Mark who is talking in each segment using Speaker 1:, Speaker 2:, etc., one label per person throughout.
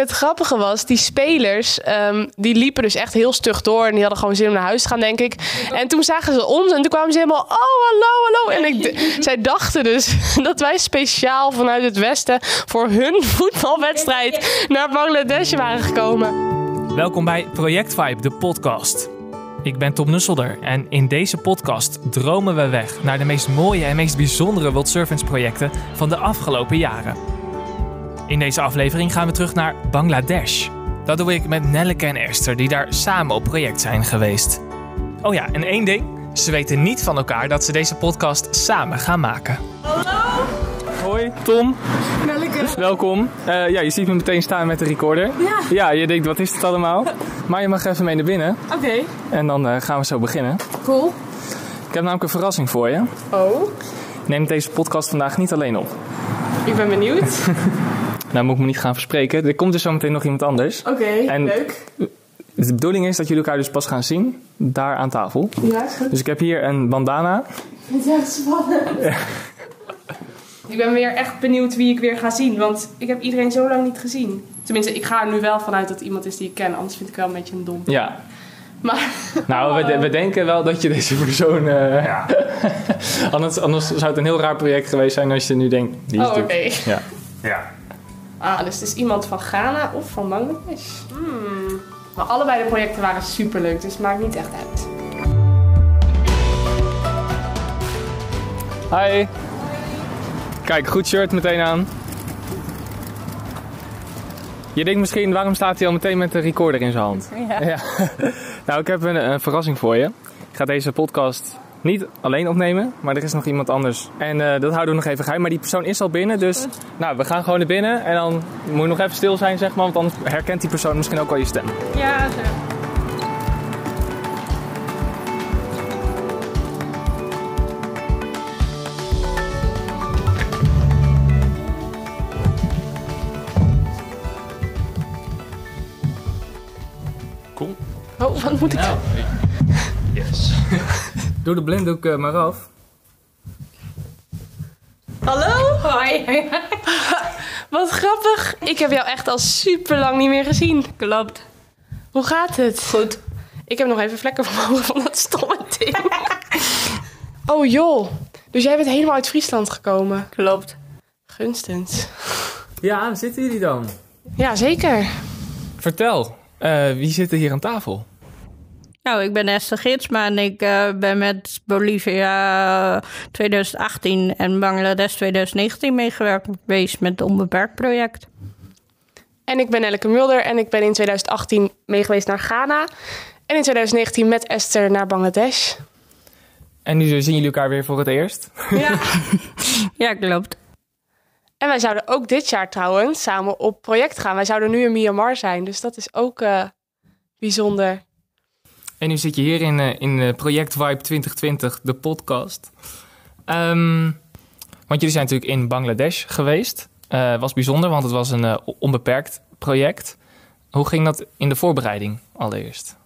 Speaker 1: het grappige was, die spelers, ehm, die liepen dus echt heel stug door. En die hadden gewoon zin om naar huis te gaan, denk ik. En toen zagen ze ons en toen kwamen ze helemaal, oh, hallo, hallo. En ik, zij dachten dus dat wij speciaal vanuit het westen voor hun voetbalwedstrijd naar Bangladesh waren gekomen.
Speaker 2: Welkom bij Project Vibe, de podcast. Ik ben Tom Nusselder en in deze podcast dromen we weg naar de meest mooie en meest bijzondere World Servants projecten van de afgelopen jaren. In deze aflevering gaan we terug naar Bangladesh. Dat doe ik met Nelleke en Esther, die daar samen op project zijn geweest. Oh ja, en één ding. Ze weten niet van elkaar dat ze deze podcast samen gaan maken.
Speaker 3: Hoi, Tom. Welkom. Eh, ja, je ziet me meteen staan met de recorder. Ja. Ja, je denkt, wat is dit allemaal? Maar je mag even mee naar binnen.
Speaker 1: Oké,
Speaker 3: En dan eh, gaan we zo beginnen.
Speaker 1: cool.
Speaker 3: Ik heb namelijk een verrassing voor je.
Speaker 1: Oh,
Speaker 3: neem deze podcast vandaag niet alleen op.
Speaker 1: ik ben benieuwd.
Speaker 3: Nou moet ik me niet gaan verspreken. Er komt dus zo meteen nog iemand anders.
Speaker 1: Oké, leuk.
Speaker 3: De bedoeling is dat jullie elkaar dus pas gaan zien. Daar aan tafel.
Speaker 1: Ja, is goed.
Speaker 3: Dus ik heb hier een bandana.
Speaker 1: Het is echt spannend. Ik ben weer echt benieuwd wie ik weer ga zien, want ik heb iedereen zo lang niet gezien. Tenminste, ik ga er nu wel vanuit dat het iemand is die ik ken, anders vind ik wel een beetje een dom.
Speaker 3: Ja.
Speaker 1: Maar
Speaker 3: Nou, we, de- we denken wel dat je deze persoon... eh, anders, anders zou het een heel raar project geweest zijn als je nu denkt... Die is
Speaker 1: Oh, oké.
Speaker 3: Ja.
Speaker 2: Ja.
Speaker 1: Ah, dus het is iemand van Ghana of van Bangladesh. Hmm. Maar allebei de projecten waren superleuk, dus het maakt niet echt uit.
Speaker 3: Hi. Kijk, goed shirt meteen aan. Je denkt misschien, waarom staat hij al meteen met de recorder in zijn hand? Ja. nou, ik heb een, een verrassing voor je. Ik ga deze podcast niet alleen opnemen, maar er is nog iemand anders. En eh, dat houden we nog even geheim. Maar die persoon is al binnen, dus nou, we gaan gewoon naar binnen. En dan moet je nog even stil zijn, zeg maar, want anders herkent die persoon misschien ook al je stem.
Speaker 1: Ja, zo.
Speaker 2: Cool.
Speaker 1: Oh, wat moet ik...
Speaker 2: Nou, yes.
Speaker 3: Doe de blinddoek eh, maar af.
Speaker 1: Hallo? Hoi. Wat grappig. Ik heb jou echt al super lang niet meer gezien. Klopt. Hoe gaat het? Goed. Ik heb nog even vlekken van mijn ogen van dat stomme ding. oh joh. Dus jij bent helemaal uit Friesland gekomen? Klopt. Gunstens.
Speaker 3: Ja, zitten jullie dan?
Speaker 1: Ja, zeker.
Speaker 3: Vertel, eh, wie zit er hier aan tafel?
Speaker 4: Nou, ik ben Esther Gidsma en ik eh, ben met Bolivia 2018 en Bangladesh 2019 meegewerkt geweest met het Onbeperkt project.
Speaker 1: En ik ben Elke Mulder en ik ben in 2018 meegeweest naar Ghana. En in 2019 met Esther naar Bangladesh.
Speaker 3: En nu zien jullie elkaar weer voor het eerst.
Speaker 1: Ja.
Speaker 4: Ja, klopt.
Speaker 1: En wij zouden ook dit jaar trouwens samen op project gaan. Wij zouden nu in Myanmar zijn, dus dat is ook eh, bijzonder.
Speaker 3: En nu zit je hier in, eh, in eh, Project Vibe 2020, de podcast. Ehm, want jullie zijn natuurlijk in Bangladesh geweest. Eh was bijzonder, want het was een onbeperkt project. Hoe ging dat in de voorbereiding allereerst?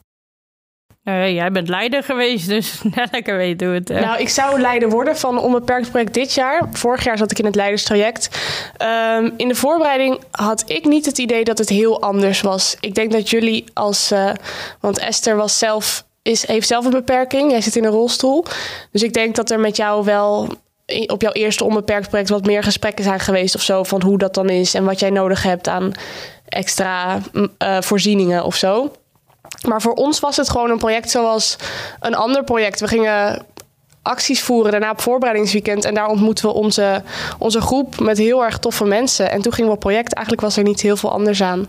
Speaker 4: Eh, jij bent leider geweest, dus lekker weten hoe het eh.
Speaker 1: Nou, ik zou leider worden van onbeperkt project dit jaar. Vorig jaar zat ik in het leiderstraject. Ehm, in de voorbereiding had ik niet het idee dat het heel anders was. Ik denk dat jullie als... eh, want Esther was zelf, is, heeft zelf een beperking. Jij zit in een rolstoel. Dus ik denk dat er met jou wel op jouw eerste onbeperkt project wat meer gesprekken zijn geweest of zo. Van hoe dat dan is en wat jij nodig hebt aan extra eh, voorzieningen of zo. Maar voor ons was het gewoon een project zoals een ander project. We gingen acties voeren daarna op voorbereidingsweekend. En daar ontmoetten we onze, onze groep met heel erg toffe mensen. En toen gingen we op project. Eigenlijk was er niet heel veel anders aan.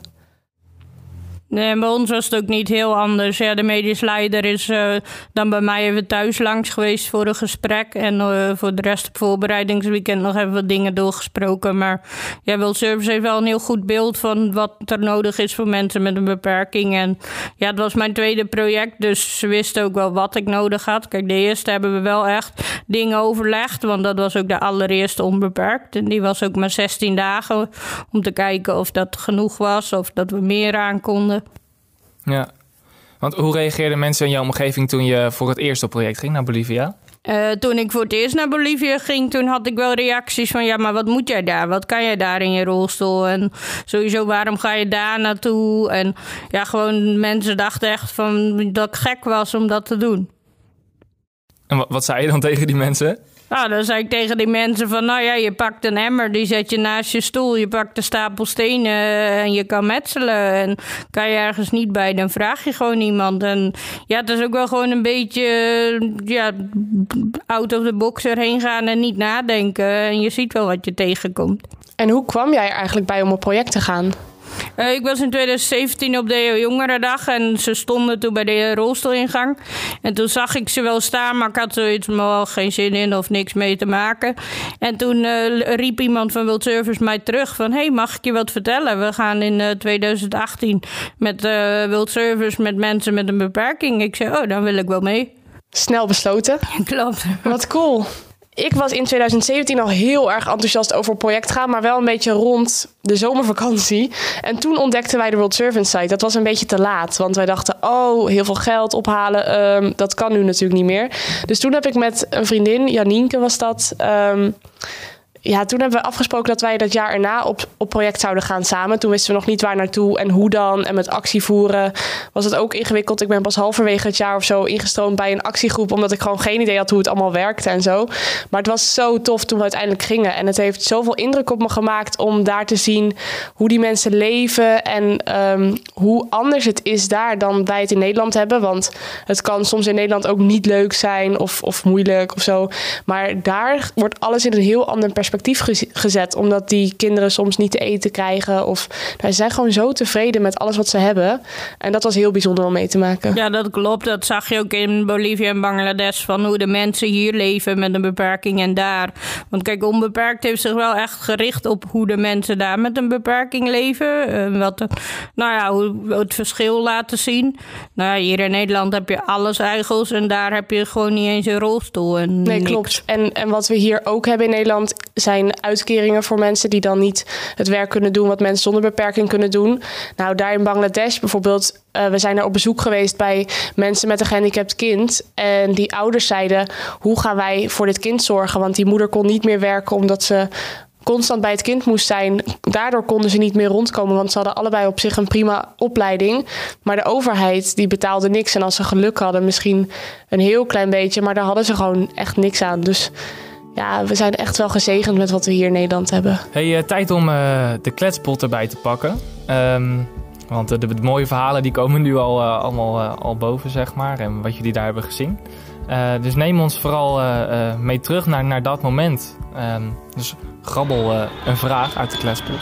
Speaker 4: Nee, bij ons was het ook niet heel anders. Ja, de medisch leider is eh, dan bij mij even thuis langs geweest voor een gesprek. En eh, voor de rest op voorbereidingsweekend nog even wat dingen doorgesproken. Maar ja, World Service heeft wel een heel goed beeld van wat er nodig is voor mensen met een beperking. En ja, het was mijn tweede project, dus ze wisten ook wel wat ik nodig had. Kijk, de eerste hebben we wel echt dingen overlegd, want dat was ook de allereerste onbeperkt. En die was ook maar 16 dagen om te kijken of dat genoeg was of dat we meer aan konden.
Speaker 3: Ja. Want hoe reageerden mensen in jouw omgeving toen je voor het eerste project ging naar Bolivia?
Speaker 4: Uh, toen ik voor het eerst naar Bolivia ging, toen had ik wel reacties van... ja, maar wat moet jij daar? Wat kan jij daar in je rolstoel? En sowieso, waarom ga je daar naartoe? En ja, gewoon mensen dachten echt van dat ik gek was om dat te doen.
Speaker 3: En wat zei je dan tegen die mensen?
Speaker 4: Nou, dan zei ik tegen die mensen van, nou ja, je pakt een emmer, die zet je naast je stoel, je pakt een stapel stenen en je kan metselen. En kan je ergens niet bij, dan vraag je gewoon iemand. En ja, het is ook wel gewoon een beetje, ja, out of the box erheen gaan en niet nadenken. En je ziet wel wat je tegenkomt.
Speaker 1: En hoe kwam jij eigenlijk bij om op project te gaan?
Speaker 4: Uh, ik was in 2017 op de Jongerendag en ze stonden toen bij de rolstoelingang. En toen zag ik ze wel staan, maar ik had zoiets wel geen zin in of niks mee te maken. En toen uh, riep iemand van World Service mij terug van... hey, mag ik je wat vertellen? We gaan in uh, 2018 met World Service met mensen met een beperking. Ik zei, oh, dan wil ik wel mee.
Speaker 1: Snel besloten.
Speaker 4: Klopt.
Speaker 1: Wat cool. Ik was in 2017 al heel erg enthousiast over het project gaan, maar wel een beetje rond de zomervakantie. En toen ontdekten wij de World Servant Site. Dat was een beetje te laat, want wij dachten, oh, heel veel geld ophalen, um, dat kan nu natuurlijk niet meer. Dus toen heb ik met een vriendin, Janienke was dat, um, ja, toen hebben we afgesproken dat wij dat jaar erna op, op project zouden gaan samen. Toen wisten we nog niet waar naartoe en hoe dan. En met actie voeren was het ook ingewikkeld. Ik ben pas halverwege het jaar of zo ingestroomd bij een actiegroep. Omdat ik gewoon geen idee had hoe het allemaal werkte en zo. Maar het was zo tof toen we uiteindelijk gingen. En het heeft zoveel indruk op me gemaakt om daar te zien hoe die mensen leven. En um, hoe anders het is daar dan wij het in Nederland hebben. Want het kan soms in Nederland ook niet leuk zijn of, of moeilijk of zo. Maar daar wordt alles in een heel ander perspectief perspectief gezet. Omdat die kinderen soms niet te eten krijgen. Of nou, ze zijn gewoon zo tevreden met alles wat ze hebben. En dat was heel bijzonder om mee te maken.
Speaker 4: Ja, dat klopt. Dat zag je ook in Bolivia en Bangladesh. Van hoe de mensen hier leven met een beperking en daar. Want kijk, onbeperkt heeft zich wel echt gericht op hoe de mensen daar met een beperking leven. Uh, wat, nou ja, hoe het verschil laten zien. Nou, hier in Nederland heb je alles eigels. En daar heb je gewoon niet eens een rolstoel. En
Speaker 1: nee, klopt. En, en wat we hier ook hebben in Nederland zijn uitkeringen voor mensen die dan niet het werk kunnen doen wat mensen zonder beperking kunnen doen. Nou, daar in Bangladesh bijvoorbeeld, uh, we zijn er op bezoek geweest bij mensen met een gehandicapt kind. En die ouders zeiden: hoe gaan wij voor dit kind zorgen? Want die moeder kon niet meer werken omdat ze constant bij het kind moest zijn. Daardoor konden ze niet meer rondkomen, want ze hadden allebei op zich een prima opleiding. Maar de overheid die betaalde niks. En als ze geluk hadden, misschien een heel klein beetje, maar daar hadden ze gewoon echt niks aan. Dus ja, we zijn echt wel gezegend met wat we hier in Nederland hebben.
Speaker 3: Hey, uh, tijd om uh, de kletspot erbij te pakken. Um, want de, de, mooie verhalen die komen nu al allemaal al boven, zeg maar. En wat jullie daar hebben gezien. dus neem ons vooral mee terug naar, naar dat moment. Um, dus grabbel een vraag uit de kletspot.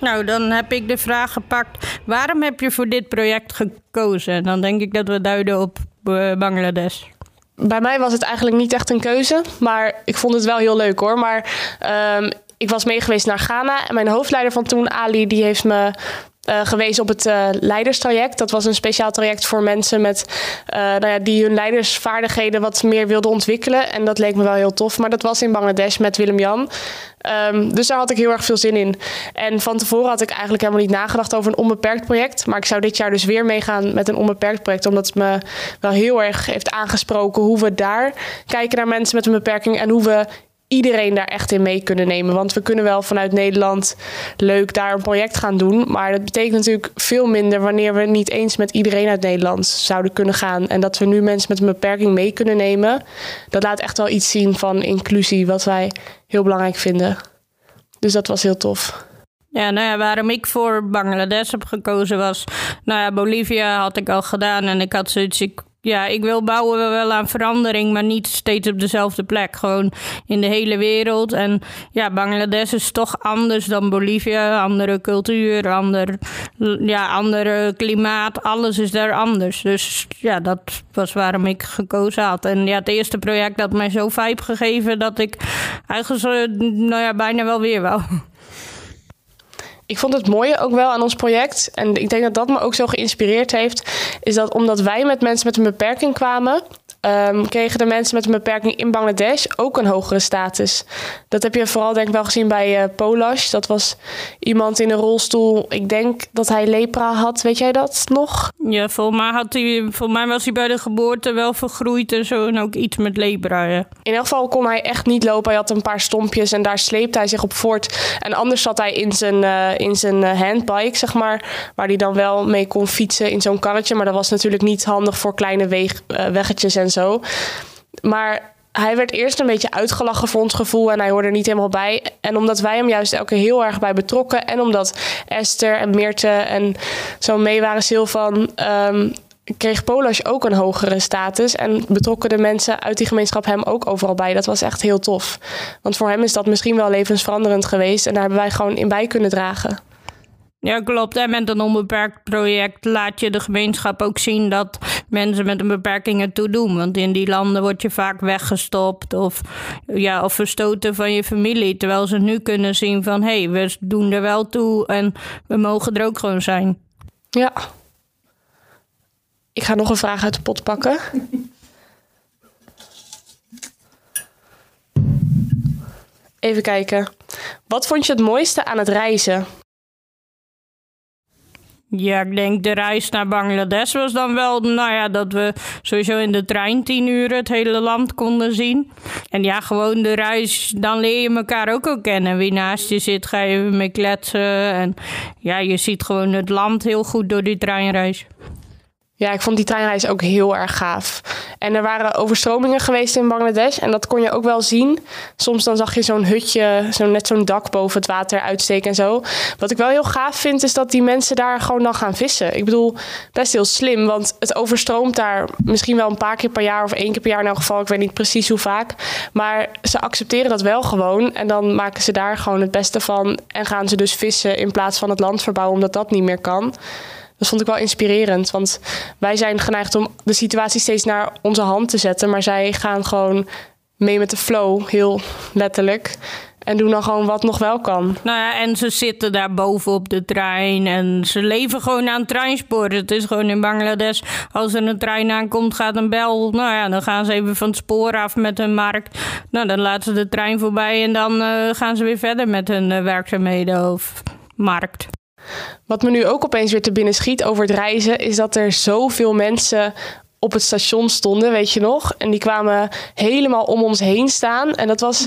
Speaker 4: Nou, dan heb ik de vraag gepakt: waarom heb je voor dit project gekozen? Dan denk ik dat we duiden op uh, Bangladesh.
Speaker 1: Bij mij was het eigenlijk niet echt een keuze, maar ik vond het wel heel leuk hoor. Maar um, ik was meegeweest naar Ghana en mijn hoofdleider van toen, Ali, die heeft me uh, gewezen op het uh, leiderstraject. Dat was een speciaal traject voor mensen met, uh, nou ja, die hun leidersvaardigheden wat meer wilden ontwikkelen. En dat leek me wel heel tof. Maar dat was in Bangladesh met Willem-Jan. Um, dus daar had ik heel erg veel zin in. En van tevoren had ik eigenlijk helemaal niet nagedacht over een onbeperkt project. Maar ik zou dit jaar dus weer meegaan met een onbeperkt project. Omdat het me wel heel erg heeft aangesproken hoe we daar kijken naar mensen met een beperking. En hoe we iedereen daar echt in mee kunnen nemen. Want we kunnen wel vanuit Nederland leuk daar een project gaan doen. Maar dat betekent natuurlijk veel minder wanneer we niet eens met iedereen uit Nederland zouden kunnen gaan. En dat we nu mensen met een beperking mee kunnen nemen. Dat laat echt wel iets zien van inclusie, wat wij heel belangrijk vinden. Dus dat was heel tof.
Speaker 4: Ja, nou ja, waarom ik voor Bangladesh heb gekozen was... Nou ja, Bolivia had ik al gedaan en ik had zoiets... Ik ja, ik wil bouwen wel aan verandering, maar niet steeds op dezelfde plek. Gewoon in de hele wereld. En ja, Bangladesh is toch anders dan Bolivia. Andere cultuur, ander, ja, andere klimaat. Alles is daar anders. Dus ja, dat was waarom ik gekozen had. En ja, het eerste project had mij zo vibe gegeven dat ik eigenlijk nou ja, bijna wel weer wou
Speaker 1: ik vond het mooie ook wel aan ons project, en ik denk dat dat me ook zo geïnspireerd heeft, is dat omdat wij met mensen met een beperking kwamen, ehm, kregen de mensen met een beperking in Bangladesh ook een hogere status. Dat heb je vooral denk ik wel gezien bij uh, Polash. Dat was iemand in een rolstoel. Ik denk dat hij lepra had. Weet jij dat nog?
Speaker 4: Ja, volgens mij, had hij, volgens mij was hij bij de geboorte wel vergroeid en zo. En ook iets met lepra, ja.
Speaker 1: In elk geval kon hij echt niet lopen. Hij had een paar stompjes en daar sleepte hij zich op voort. En anders zat hij in zijn, uh, in zijn handbike, zeg maar. Waar hij dan wel mee kon fietsen in zo'n karretje. Maar dat was natuurlijk niet handig voor kleine weeg, uh, weggetjes en zo. Maar hij werd eerst een beetje uitgelachen voor ons gevoel en hij hoorde er niet helemaal bij. En omdat wij hem juist elke keer heel erg bij betrokken en omdat Esther en Meerte en zo mee waren, Silvan, um, kreeg Polash ook een hogere status en betrokken de mensen uit die gemeenschap hem ook overal bij. Dat was echt heel tof. Want voor hem is dat misschien wel levensveranderend geweest en daar hebben wij gewoon in bij kunnen dragen.
Speaker 4: Ja, klopt. En met een onbeperkt project laat je de gemeenschap ook zien dat mensen met een beperking het toe doen. Want in die landen word je vaak weggestopt of, ja, of verstoten van je familie. Terwijl ze nu kunnen zien van hé, hey, we doen er wel toe en we mogen er ook gewoon zijn.
Speaker 1: Ja. Ik ga nog een vraag uit de pot pakken. Even kijken. Wat vond je het mooiste aan het reizen?
Speaker 4: Ja, ik denk de reis naar Bangladesh was dan wel, nou ja, dat we sowieso in de trein tien uur het hele land konden zien. En ja, gewoon de reis, dan leer je elkaar ook al kennen. Wie naast je zit, ga je mee kletsen. En ja, je ziet gewoon het land heel goed door die treinreis.
Speaker 1: Ja, ik vond die treinreis ook heel erg gaaf. En er waren overstromingen geweest in Bangladesh. En dat kon je ook wel zien. Soms dan zag je zo'n hutje, zo net zo'n dak boven het water uitsteken en zo. Wat ik wel heel gaaf vind, is dat die mensen daar gewoon dan gaan vissen. Ik bedoel, best heel slim. Want het overstroomt daar misschien wel een paar keer per jaar of één keer per jaar in elk geval. Ik weet niet precies hoe vaak. Maar ze accepteren dat wel gewoon. En dan maken ze daar gewoon het beste van. En gaan ze dus vissen in plaats van het land verbouwen, omdat dat niet meer kan. Dat vond ik wel inspirerend. Want wij zijn geneigd om de situatie steeds naar onze hand te zetten. Maar zij gaan gewoon mee met de flow, heel letterlijk. En doen dan gewoon wat nog wel kan.
Speaker 4: Nou ja, en ze zitten daar boven op de trein. En ze leven gewoon aan het treinspoor. Het is gewoon in Bangladesh. Als er een trein aankomt, gaat een bel. Nou ja, dan gaan ze even van het spoor af met hun markt. Nou, dan laten ze de trein voorbij. En dan uh, gaan ze weer verder met hun uh, werkzaamheden of markt.
Speaker 1: Wat me nu ook opeens weer te binnen schiet over het reizen, is dat er zoveel mensen op het station stonden, weet je nog? En die kwamen helemaal om ons heen staan. En dat was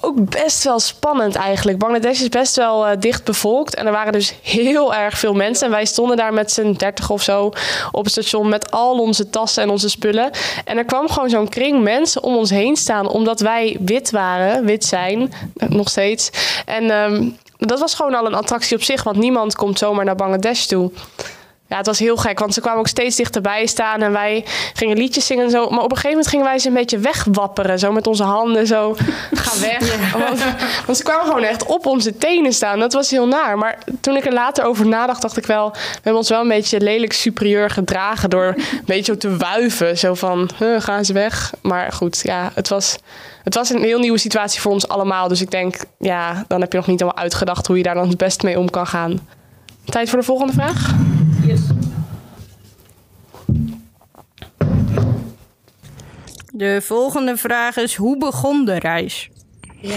Speaker 1: ook best wel spannend eigenlijk. Bangladesh is best wel uh, dicht bevolkt. En er waren dus heel erg veel mensen. En wij stonden daar met z'n dertig of zo op het station met al onze tassen en onze spullen. En er kwam gewoon zo'n kring mensen om ons heen staan. Omdat wij wit waren, wit zijn, nog steeds. En um, dat was gewoon al een attractie op zich, want niemand komt zomaar naar Bangladesh toe. Ja, het was heel gek, want ze kwamen ook steeds dichterbij staan en wij gingen liedjes zingen en zo. Maar op een gegeven moment gingen wij ze een beetje wegwapperen, zo met onze handen zo, ga weg. Want, want, ze kwamen gewoon echt op onze tenen staan. Dat was heel naar. Maar toen ik er later over nadacht, dacht ik wel, we hebben ons wel een beetje lelijk superieur gedragen door een beetje te wuiven. Zo van, huh, gaan ze weg. Maar goed, ja, het was het was een heel nieuwe situatie voor ons allemaal. Dus ik denk, ja, dan heb je nog niet helemaal uitgedacht hoe je daar dan het best mee om kan gaan. Tijd voor de volgende vraag?
Speaker 4: De volgende vraag is: hoe begon de reis? Ja.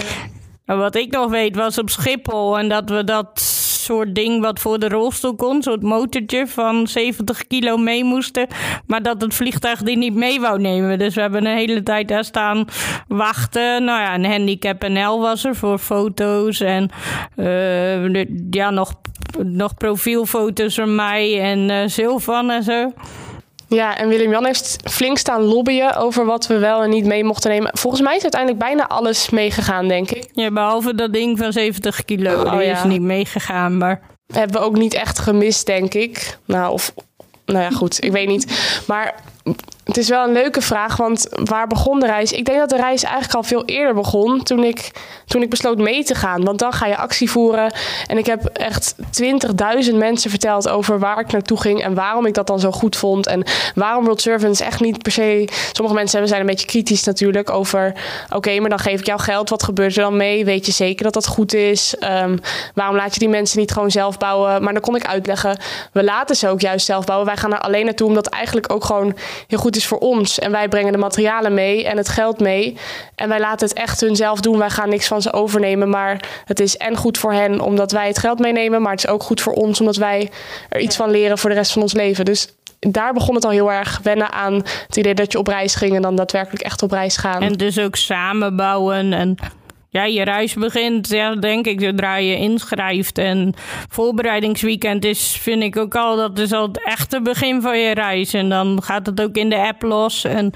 Speaker 4: Nou, wat ik nog weet was op Schiphol en dat we dat soort ding wat voor de rolstoel kon. Zo'n motortje van 70 kilo mee moesten. Maar dat het vliegtuig die niet mee wou nemen. Dus we hebben een hele tijd daar staan wachten. Nou ja, een handicap NL was er voor foto's. En uh, ja, nog, nog profielfoto's van mij en uh, Sylvan en zo.
Speaker 1: Ja, en Willem-Jan heeft flink staan lobbyen over wat we wel en niet mee mochten nemen. Volgens mij is uiteindelijk bijna alles meegegaan, denk ik.
Speaker 4: Ja, behalve dat ding van 70 kilo. Oh, die is niet meegegaan, maar...
Speaker 1: Hebben we ook niet echt gemist, denk ik. Nou, of... Nou ja, goed, ik weet niet. Maar het is wel een leuke vraag, want waar begon de reis? Ik denk dat de reis eigenlijk al veel eerder begon toen ik, toen ik besloot mee te gaan. Want dan ga je actie voeren. En ik heb echt 20.000 mensen verteld over waar ik naartoe ging en waarom ik dat dan zo goed vond. En waarom World Servants echt niet per se. Sommige mensen zijn een beetje kritisch natuurlijk over. Oké, maar dan geef ik jou geld. Wat gebeurt er dan mee? Weet je zeker dat dat goed is? Um, waarom laat je die mensen niet gewoon zelf bouwen? Maar dan kon ik uitleggen. We laten ze ook juist zelf bouwen. Wij gaan er alleen naartoe omdat eigenlijk ook gewoon heel goed goed is voor ons. En wij brengen de materialen mee en het geld mee. En wij laten het echt hun zelf doen. Wij gaan niks van ze overnemen. Maar het is en goed voor hen omdat wij het geld meenemen. Maar het is ook goed voor ons omdat wij er iets van leren voor de rest van ons leven. Dus daar begon het al heel erg wennen aan het idee dat je op reis ging en dan daadwerkelijk echt op reis gaan.
Speaker 4: En dus ook samenbouwen en ja, je reis begint, ja, denk ik, zodra je inschrijft. En voorbereidingsweekend is, vind ik ook al, dat is al het echte begin van je reis. En dan gaat het ook in de app los. En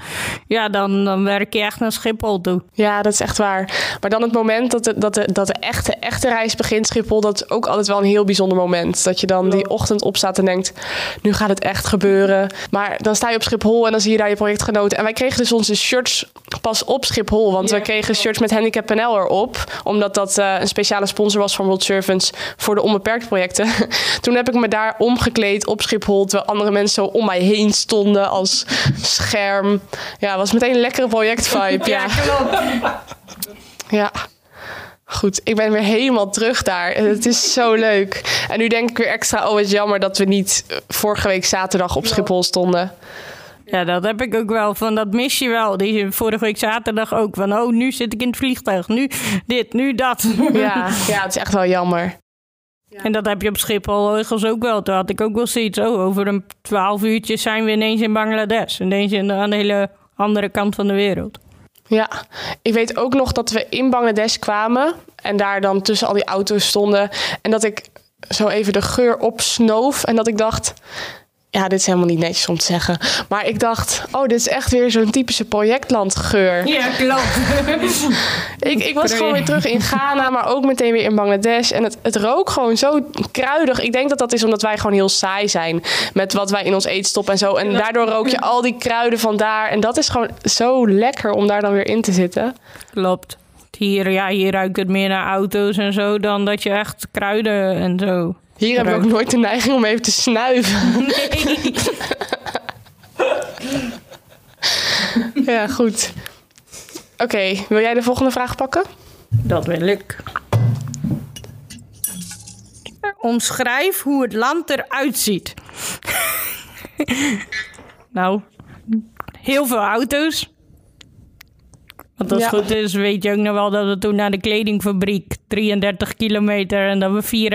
Speaker 4: ja, dan, dan werk je echt naar Schiphol toe.
Speaker 1: Ja, dat is echt waar. Maar dan het moment dat de, dat de, dat de echte, echte reis begint, Schiphol, dat is ook altijd wel een heel bijzonder moment. Dat je dan die ochtend opstaat en denkt, nu gaat het echt gebeuren. Maar dan sta je op Schiphol en dan zie je daar je projectgenoten. En wij kregen dus onze shirts pas op Schiphol, want we kregen shirts met Handicap NL erop op. Omdat dat uh, een speciale sponsor was van World Servants voor de onbeperkt projecten. Toen heb ik me daar omgekleed op Schiphol. Terwijl andere mensen zo om mij heen stonden als scherm. Ja, was meteen een lekkere projectvibe. Ja, ja. ja. Goed, ik ben weer helemaal terug daar. Het is zo leuk. En nu denk ik weer extra, oh het jammer dat we niet vorige week zaterdag op Schiphol stonden.
Speaker 4: Ja, dat heb ik ook wel. Van dat mis je wel. Die vorige week zaterdag ook. Van oh, nu zit ik in het vliegtuig. Nu dit, nu dat.
Speaker 1: Ja, ja het is echt wel jammer.
Speaker 4: Ja. En dat heb je op Schiphol ergens ook wel. Toen had ik ook wel zoiets. Oh, over een twaalf uurtjes zijn we ineens in Bangladesh. Ineens in, aan de hele andere kant van de wereld.
Speaker 1: Ja, ik weet ook nog dat we in Bangladesh kwamen. En daar dan tussen al die auto's stonden. En dat ik zo even de geur opsnoof. En dat ik dacht ja, dit is helemaal niet netjes om te zeggen. Maar ik dacht, oh, dit is echt weer zo'n typische projectlandgeur.
Speaker 4: Ja, klopt.
Speaker 1: ik, ik was gewoon weer terug in Ghana, maar ook meteen weer in Bangladesh. En het, het rook gewoon zo kruidig. Ik denk dat dat is omdat wij gewoon heel saai zijn met wat wij in ons eten stoppen en zo. En daardoor rook je al die kruiden van daar. En dat is gewoon zo lekker om daar dan weer in te zitten.
Speaker 4: Klopt. Hier, ja, hier ruikt het meer naar auto's en zo dan dat je echt kruiden en zo.
Speaker 1: Hier hebben we ook nooit de neiging om even te snuiven. Nee. ja, goed. Oké, wil jij de volgende vraag pakken?
Speaker 4: Dat wil ik. Omschrijf hoe het land eruit ziet. nou, heel veel auto's. Want als het goed is, weet je ook nog wel dat we toen naar de kledingfabriek 33 kilometer en dat we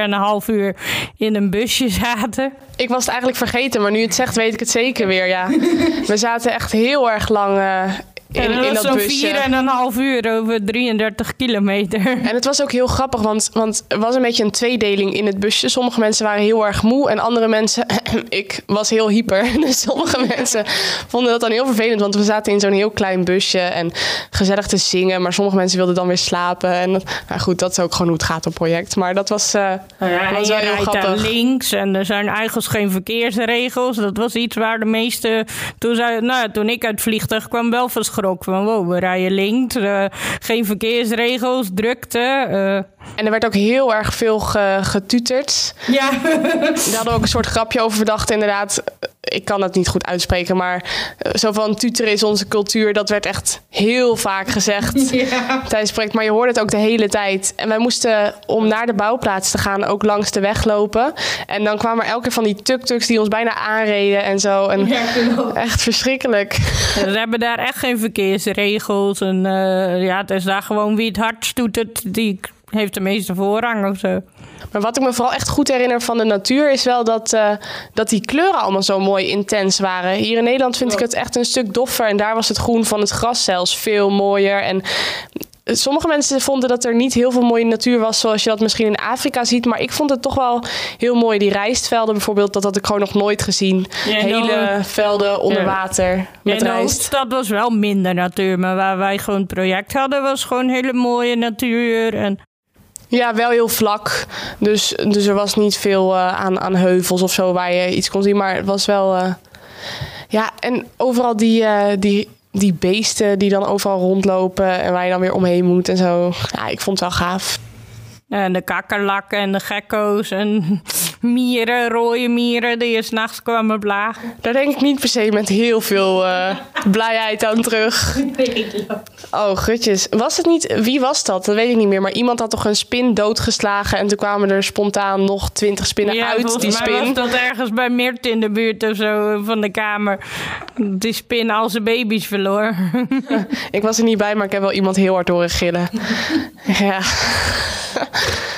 Speaker 4: 4,5 uur in een busje zaten.
Speaker 1: Ik was het eigenlijk vergeten, maar nu het zegt, weet ik het zeker weer. Ja. we zaten echt heel erg lang uh, in,
Speaker 4: en dat
Speaker 1: in dat
Speaker 4: zo'n vier en een half uur over 33 kilometer.
Speaker 1: En het was ook heel grappig, want, want er was een beetje een tweedeling in het busje. Sommige mensen waren heel erg moe en andere mensen... ik was heel hyper. Dus sommige mensen vonden dat dan heel vervelend, want we zaten in zo'n heel klein busje en gezellig te zingen. Maar sommige mensen wilden dan weer slapen. En nou goed, dat is ook gewoon hoe het gaat op project. Maar dat was, uh,
Speaker 4: nou ja,
Speaker 1: was wel heel grappig.
Speaker 4: links en er zijn eigenlijk geen verkeersregels. Dat was iets waar de meeste... Toen, zei, nou, toen ik uit het vliegtuig kwam, wel verschrokken van wow, we rijden links, uh, geen verkeersregels, drukte. Uh.
Speaker 1: En er werd ook heel erg veel getuterd.
Speaker 4: Ja.
Speaker 1: Daar hadden we ook een soort grapje over verdacht, inderdaad. Ik kan het niet goed uitspreken, maar eh, zo van tuteren is onze cultuur. Dat werd echt heel vaak gezegd ja. tijdens het. Maar je hoorde het ook de hele tijd. En wij moesten, om naar de bouwplaats te gaan, ook langs de weg lopen. En dan kwamen er elke keer van die tuk-tuks die ons bijna aanreden en zo. En ja, echt verschrikkelijk.
Speaker 4: we hebben daar echt geen verkeersregels. En uh, ja, het is daar gewoon wie het hardst doet, het, die heeft de meeste voorrang of zo.
Speaker 1: Maar wat ik me vooral echt goed herinner van de natuur is wel dat, uh, dat die kleuren allemaal zo mooi intens waren. Hier in Nederland vind ik het echt een stuk doffer en daar was het groen van het gras zelfs veel mooier. En sommige mensen vonden dat er niet heel veel mooie natuur was zoals je dat misschien in Afrika ziet. Maar ik vond het toch wel heel mooi. Die rijstvelden bijvoorbeeld, dat had ik gewoon nog nooit gezien. Hele velden onder water met rijst.
Speaker 4: Dat was wel minder natuur. Maar waar wij gewoon het project hadden, was gewoon hele mooie natuur. En
Speaker 1: ja, wel heel vlak. Dus, dus er was niet veel uh, aan, aan heuvels of zo waar je iets kon zien. Maar het was wel. Uh, ja, en overal die, uh, die die beesten die dan overal rondlopen en waar je dan weer omheen moet en zo. Ja, ik vond het wel gaaf.
Speaker 4: En de kakkerlakken en de gekko's en mieren, rode mieren die je s'nachts kwamen blagen.
Speaker 1: Daar denk ik niet per se met heel veel uh, blijheid aan terug. Oh, gutjes. Was het niet... Wie was dat? Dat weet ik niet meer. Maar iemand had toch een spin doodgeslagen... en toen kwamen er spontaan nog twintig spinnen
Speaker 4: ja,
Speaker 1: uit die spin.
Speaker 4: was dat ergens bij Meert in de buurt of zo van de kamer. Die spin al zijn baby's verloor.
Speaker 1: ik was er niet bij, maar ik heb wel iemand heel hard horen gillen. ja.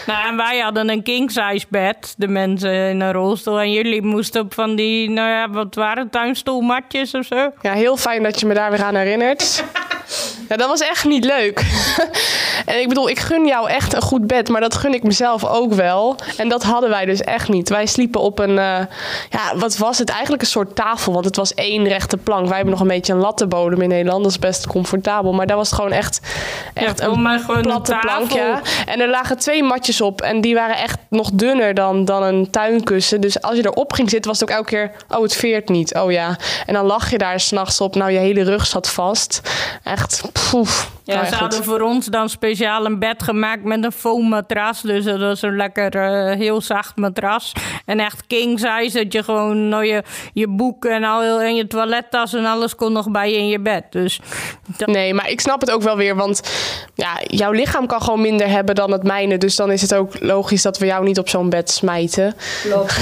Speaker 4: Nou, en wij hadden een king-size bed, de mensen in een rolstoel. En jullie moesten op van die, nou ja, wat waren tuinstoelmatjes of zo?
Speaker 1: Ja, heel fijn dat je me daar weer aan herinnert. Ja, dat was echt niet leuk. en ik bedoel, ik gun jou echt een goed bed, maar dat gun ik mezelf ook wel. En dat hadden wij dus echt niet. Wij sliepen op een, uh, ja, wat was het? Eigenlijk een soort tafel, want het was één rechte plank. Wij hebben nog een beetje een lattenbodem in Nederland, dat is best comfortabel. Maar daar was het gewoon echt, echt
Speaker 4: ja, een gewoon platte een plank, ja.
Speaker 1: En er lagen twee matjes op en die waren echt nog dunner dan, dan een tuinkussen. Dus als je erop ging zitten, was het ook elke keer, oh, het veert niet. Oh ja. En dan lag je daar s'nachts op, nou, je hele rug zat vast. Echt, poef.
Speaker 4: Ja, ze hadden voor ons dan speciaal een bed gemaakt met een foam matras. Dus dat was een lekker uh, heel zacht matras. En echt king size, dat je gewoon nou, je, je boeken en, al, en je toilettas en alles kon nog bij je in je bed. Dus
Speaker 1: dat... Nee, maar ik snap het ook wel weer, want ja, jouw lichaam kan gewoon minder hebben dan het mijne. Dus dan is het ook logisch dat we jou niet op zo'n bed smijten.
Speaker 4: Klopt.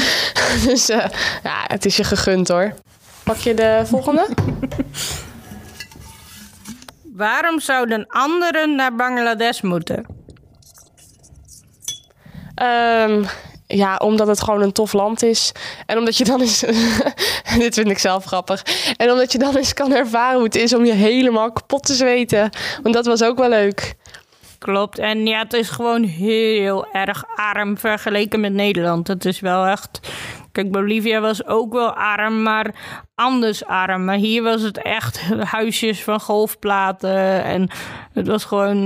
Speaker 1: dus uh, ja, het is je gegund hoor. Pak je de volgende?
Speaker 4: Waarom zouden anderen naar Bangladesh moeten?
Speaker 1: Um, ja, omdat het gewoon een tof land is. En omdat je dan eens. dit vind ik zelf grappig. En omdat je dan eens kan ervaren hoe het is om je helemaal kapot te zweten. Want dat was ook wel leuk.
Speaker 4: Klopt. En ja, het is gewoon heel erg arm vergeleken met Nederland. Het is wel echt. Kijk, Bolivia was ook wel arm, maar anders arm. Maar hier was het echt huisjes van golfplaten. En het was gewoon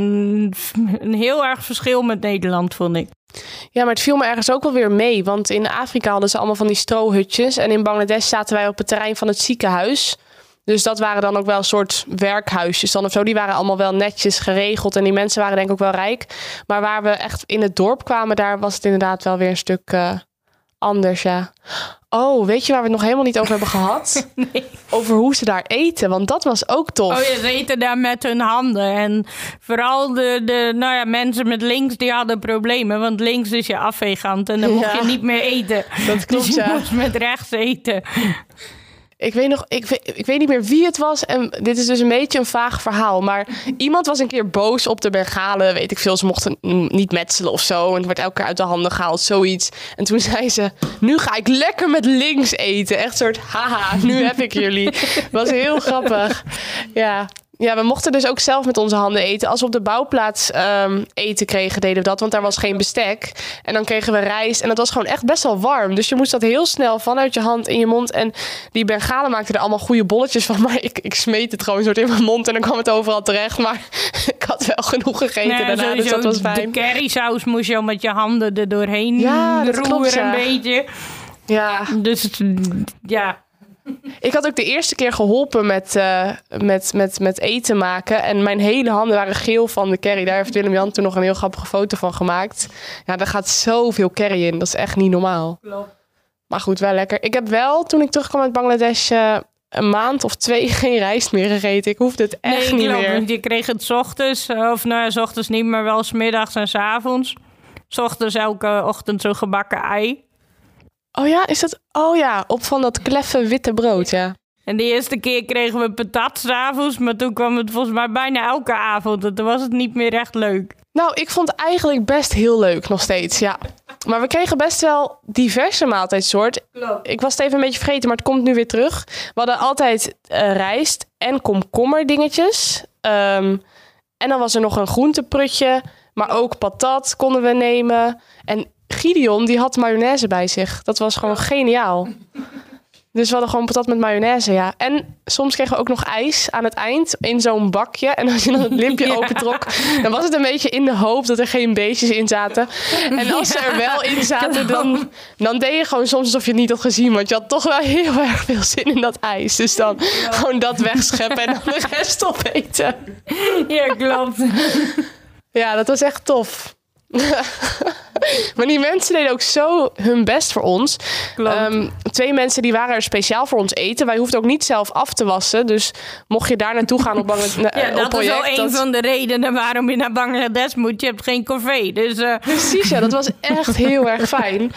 Speaker 4: een heel erg verschil met Nederland, vond ik.
Speaker 1: Ja, maar het viel me ergens ook wel weer mee. Want in Afrika hadden ze allemaal van die strohutjes. En in Bangladesh zaten wij op het terrein van het ziekenhuis. Dus dat waren dan ook wel een soort werkhuisjes dan of zo. Die waren allemaal wel netjes geregeld. En die mensen waren denk ik ook wel rijk. Maar waar we echt in het dorp kwamen, daar was het inderdaad wel weer een stuk uh, anders, ja. Oh, weet je waar we het nog helemaal niet over hebben gehad?
Speaker 4: Nee.
Speaker 1: Over hoe ze daar eten, want dat was ook tof.
Speaker 4: Oh ja, ze eten daar met hun handen. En vooral de, de nou ja, mensen met links, die hadden problemen. Want links is je afveegant en dan mocht
Speaker 1: Ja.
Speaker 4: je niet meer eten.
Speaker 1: Dat klopt,
Speaker 4: dus je
Speaker 1: ja.
Speaker 4: moest met rechts eten.
Speaker 1: Ik weet, nog, ik, weet, ik weet niet meer wie het was. En dit is dus een beetje een vaag verhaal. Maar iemand was een keer boos op de Bengalen. Weet ik veel. Ze mochten niet metselen of zo. En het werd elke keer uit de handen gehaald. Zoiets. En toen zei ze: Nu ga ik lekker met links eten. Echt een soort haha. Nu heb ik jullie. Was heel grappig. Ja. Ja, we mochten dus ook zelf met onze handen eten. Als we op de bouwplaats ehm, eten kregen, deden we dat. Want daar was geen bestek. En dan kregen we rijst. En dat was gewoon echt best wel warm. Dus je moest dat heel snel vanuit je hand in je mond. En die Bengalen maakten er allemaal goede bolletjes van. Maar ik, ik smeet het gewoon soort in mijn mond. En dan kwam het overal terecht. Maar ik had wel genoeg gegeten daarna. Dus dat was fijn.
Speaker 4: De currysaus moest je al met je handen er doorheen
Speaker 1: Ja,
Speaker 4: roeren
Speaker 1: klopt, ja.
Speaker 4: een beetje.
Speaker 1: Ja.
Speaker 4: Dus het- ja,
Speaker 1: Ik had ook de eerste keer geholpen met, eh, met, met, met eten maken. En mijn hele handen waren geel van de curry. Daar heeft Willem-Jan toen nog een heel grappige foto van gemaakt. Ja, daar gaat zoveel curry in. Dat is echt niet normaal. Maar goed, wel lekker. Ik heb wel, toen ik terugkwam uit Bangladesh... eh, een maand of twee geen rijst meer gegeten. Ik hoefde het echt
Speaker 4: nee,
Speaker 1: niet
Speaker 4: klopt,
Speaker 1: meer.
Speaker 4: je kreeg het 's ochtends, eh, of nou ja, 's ochtends niet, maar wel 's middags en 's avonds. 's ochtends elke ochtend zo'n gebakken ei.
Speaker 1: Oh ja, is dat... Oh ja, op van dat kleffe witte brood, ja.
Speaker 4: En de eerste keer kregen we patat 's avonds, maar toen kwam het volgens mij bijna elke avond. En toen was het niet meer echt leuk.
Speaker 1: Nou, ik vond het eigenlijk best heel leuk nog steeds, ja. Maar we kregen best wel diverse maaltijdsoorten. Ik was het even een beetje vergeten, maar het komt nu weer terug. We hadden altijd eh, rijst en komkommer dingetjes. Ehm, en dan was er nog een groenteprutje, maar ook patat konden we nemen. En Gideon, die had mayonaise bij zich. Dat was gewoon geniaal. Dus we hadden gewoon patat met mayonaise, ja. En soms kregen we ook nog ijs aan het eind in zo'n bakje. En als je dan het limpje
Speaker 4: Ja.
Speaker 1: opentrok, dan was het een beetje in de hoop dat er geen beestjes in zaten. En als ze er wel in zaten, dan, dan deed je gewoon soms alsof je het niet had gezien. Want je had toch wel heel erg veel zin in dat ijs. Dus dan gewoon dat wegscheppen en dan de rest opeten.
Speaker 4: Ja, klopt.
Speaker 1: Ja, dat was echt tof. Maar die mensen deden ook zo hun best voor ons. Ehm, twee mensen die waren er speciaal voor ons eten. Wij hoefden ook niet zelf af te wassen. Dus mocht je daar naartoe gaan op, Bangla-
Speaker 4: ja,
Speaker 1: op
Speaker 4: dat is
Speaker 1: project...
Speaker 4: wel een van de redenen waarom je naar Bangladesh moet. Je hebt geen corvée. Dus, eh,
Speaker 1: Precies, ja, dat was echt heel erg fijn.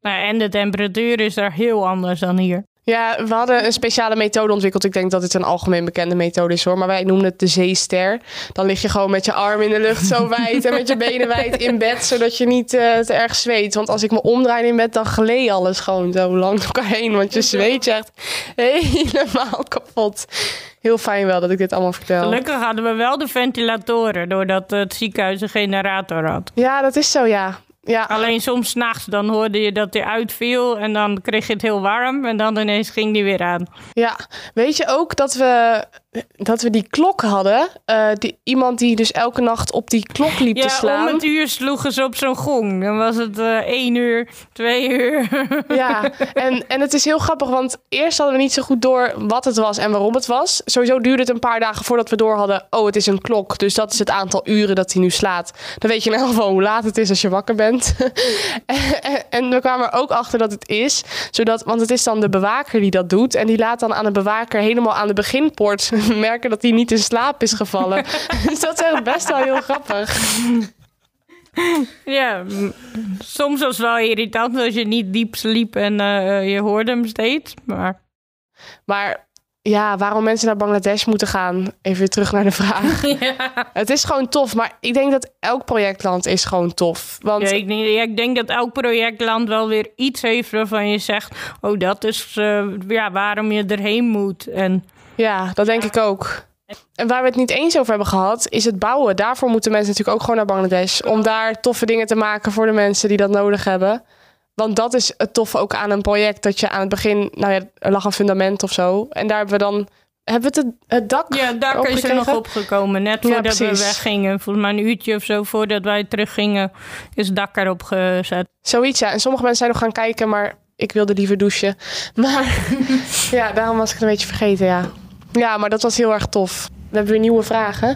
Speaker 4: nou, en de temperatuur is daar heel anders dan hier.
Speaker 1: Ja, we hadden een speciale methode ontwikkeld. Ik denk dat het een algemeen bekende methode is hoor. Maar wij noemden het de zeester. Dan lig je gewoon met je arm in de lucht zo wijd en met je benen wijd in bed. Zodat je niet eh, te erg zweet. Want als ik me omdraai in bed, dan gleed alles gewoon zo lang door elkaar heen. Want je zweet je echt helemaal kapot. Heel fijn wel dat ik dit allemaal vertel.
Speaker 4: Gelukkig hadden we wel de ventilatoren, doordat het ziekenhuis een generator had.
Speaker 1: Ja, dat is zo ja. Ja,
Speaker 4: Alleen soms nachts dan hoorde je dat hij uitviel en dan kreeg je het heel warm en dan ineens ging die weer aan.
Speaker 1: Ja, weet je ook dat we, dat we die klok hadden? Eh, die, iemand die dus elke nacht op die klok liep te
Speaker 4: Ja,
Speaker 1: slaan.
Speaker 4: om het uur sloegen ze op zo'n gong. Dan was het eh één uur, twee uur.
Speaker 1: Ja, en, en het is heel grappig, want eerst hadden we niet zo goed door wat het was en waarom het was. Sowieso duurde het een paar dagen voordat we door hadden, oh, het is een klok. Dus dat is het aantal uren dat hij nu slaat. Dan weet je in elk geval hoe laat het is als je wakker bent. En, en we kwamen er ook achter dat het is, zodat, want het is dan de bewaker die dat doet. En die laat dan aan de bewaker helemaal aan de beginpoort merken dat hij niet in slaap is gevallen. dus dat is echt best wel heel grappig.
Speaker 4: ja, soms was het wel irritant als je niet diep sliep en eh, je hoorde hem steeds. Maar
Speaker 1: Maar ja, waarom mensen naar Bangladesh moeten gaan, even weer terug naar de vraag. Het is gewoon tof, maar ik denk dat elk projectland is gewoon tof. Want
Speaker 4: ja, ik, denk- ja, ik denk dat elk projectland wel weer iets heeft waarvan je zegt... oh, dat is eh, ja, waarom je erheen moet. En
Speaker 1: ja, dat denk ik ook. En waar we het niet eens over hebben gehad, is het bouwen. Daarvoor moeten mensen natuurlijk ook gewoon naar Bangladesh. Om daar toffe dingen te maken voor de mensen die dat nodig hebben. Want dat is het toffe ook aan een project. Dat je aan het begin, nou ja, er lag een fundament of zo. En daar hebben we dan, hebben we het, het dak
Speaker 4: Ja, dak is er nog opgekomen. Net
Speaker 1: Ja,
Speaker 4: voordat we weggingen. Volgens mij een uurtje of zo voordat wij teruggingen... is het dak erop gezet.
Speaker 1: Zoiets, ja. En sommige mensen zijn nog gaan kijken, maar ik wilde liever douchen. Maar ja, daarom was ik het een beetje vergeten, ja. Ja, maar dat was heel erg tof. We hebben weer nieuwe vragen.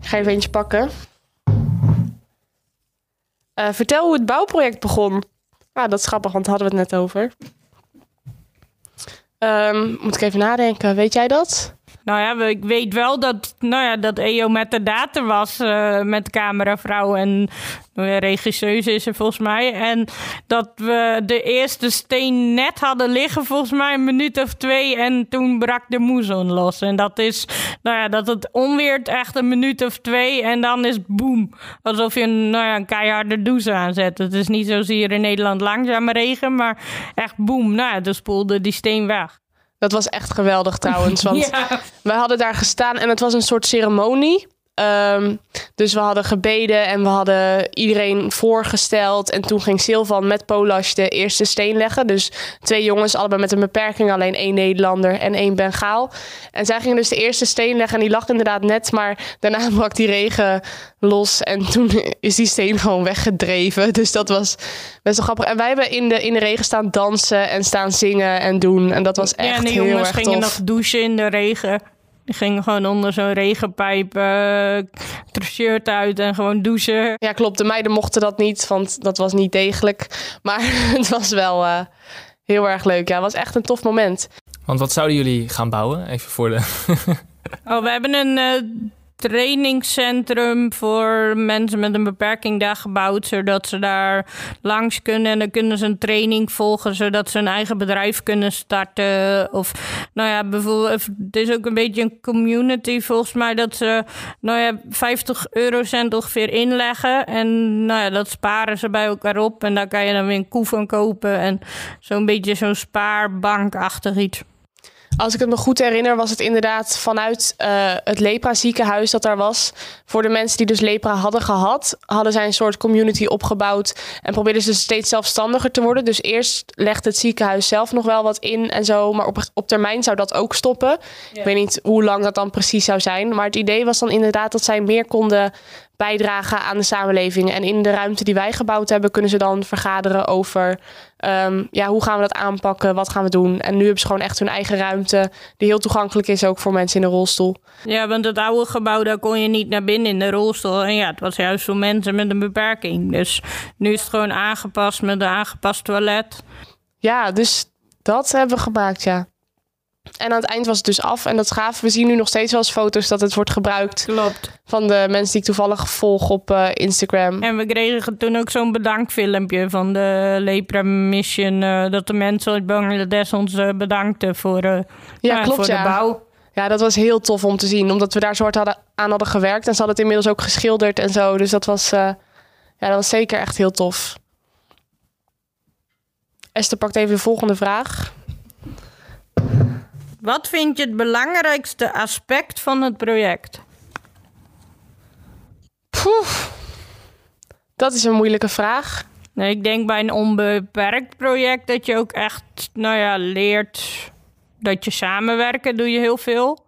Speaker 1: Ik ga even eentje pakken. Eh, vertel hoe het bouwproject begon. Ah, dat is grappig, want daar hadden we het net over. Ehm, moet ik even nadenken. Weet jij dat?
Speaker 4: Nou ja, ik weet wel dat, nou ja, dat EO met de data was. eh, met cameravrouw en uh, is er volgens mij. En dat we de eerste steen net hadden liggen, volgens mij een minuut of twee. En toen brak de moezon los. En dat is, nou ja, dat het onweert echt een minuut of twee. En dan is boem. Alsof je een, nou ja, een keiharde douche aanzet. Het is niet hier in Nederland langzame regen, maar echt boem. Nou ja, toen spoelde die steen weg.
Speaker 1: Dat was echt geweldig trouwens. Want
Speaker 4: Ja.
Speaker 1: wij hadden daar gestaan en het was een soort ceremonie. Ehm, dus we hadden gebeden en we hadden iedereen voorgesteld. En toen ging Silvan met Polas de eerste steen leggen. Dus twee jongens, allebei met een beperking. Alleen één Nederlander en één Bengaal. En zij gingen dus de eerste steen leggen. En die lag inderdaad net, maar daarna brak die regen los. En toen is die steen gewoon weggedreven. Dus dat was best wel grappig. En wij hebben in de, in de regen staan dansen en staan zingen en doen. En dat was echt
Speaker 4: ja, en
Speaker 1: heel
Speaker 4: jongens
Speaker 1: erg
Speaker 4: gingen nog douchen in de regen. Die gingen gewoon onder zo'n regenpijp shirt uit en gewoon douchen.
Speaker 1: Ja, klopt. De meiden mochten dat niet, want dat was niet degelijk. Maar het was wel eh, heel erg leuk. Ja, het was echt een tof moment.
Speaker 2: Want wat zouden jullie gaan bouwen? Even voor de...
Speaker 4: Oh, we hebben een eh, trainingscentrum voor mensen met een beperking daar gebouwd, zodat ze daar langs kunnen en dan kunnen ze een training volgen, zodat ze een eigen bedrijf kunnen starten. Of, nou ja, bijvoorbeeld, het is ook een beetje een community volgens mij, dat ze, nou ja, 50 eurocent ongeveer inleggen en, nou ja, dat sparen ze bij elkaar op en daar kan je dan weer een koe van kopen en zo'n beetje zo'n spaarbankachtig iets.
Speaker 1: Als ik het me goed herinner, was het inderdaad vanuit eh, het lepra ziekenhuis dat daar was. Voor de mensen die dus lepra hadden gehad, hadden zij een soort community opgebouwd. En probeerden ze steeds zelfstandiger te worden. Dus eerst legde het ziekenhuis zelf nog wel wat in en zo. Maar op, op termijn zou dat ook stoppen. Ik weet niet hoe lang dat dan precies zou zijn. Maar het idee was dan inderdaad dat zij meer konden bijdragen aan de samenleving. En in de ruimte die wij gebouwd hebben, kunnen ze dan vergaderen over ehm, ja, hoe gaan we dat aanpakken, wat gaan we doen. En nu hebben ze gewoon echt hun eigen ruimte, die heel toegankelijk is ook voor mensen in een rolstoel.
Speaker 4: Ja, want het oude gebouw, daar kon je niet naar binnen in de rolstoel. En ja, het was juist voor mensen met een beperking. Dus nu is het gewoon aangepast met een aangepast toilet.
Speaker 1: Ja, dus dat hebben we gemaakt, ja. En aan het eind was het dus af. En dat is gaaf. We zien nu nog steeds wel eens foto's dat het wordt gebruikt.
Speaker 4: Klopt.
Speaker 1: Van de mensen die ik toevallig volg op uh, Instagram.
Speaker 4: En we kregen toen ook zo'n bedankfilmpje van de Lepra Mission. Uh, dat de mensen uit Bangladesh ons uh, bedankten voor,
Speaker 1: ja,
Speaker 4: ja,
Speaker 1: klopt,
Speaker 4: voor de
Speaker 1: ja.
Speaker 4: bouw.
Speaker 1: Ja, dat was heel tof om te zien. Omdat we daar zo hard hadden, aan hadden gewerkt. En ze hadden het inmiddels ook geschilderd en zo. Dus dat was, ja, dat was zeker echt heel tof. Esther pakt even de volgende vraag.
Speaker 4: Wat vind je het belangrijkste aspect van het project?
Speaker 1: Poeh, dat is een moeilijke vraag.
Speaker 4: Nee, ik denk bij een onbeperkt project dat je ook echt, nou ja, leert dat je samenwerken doe je heel veel.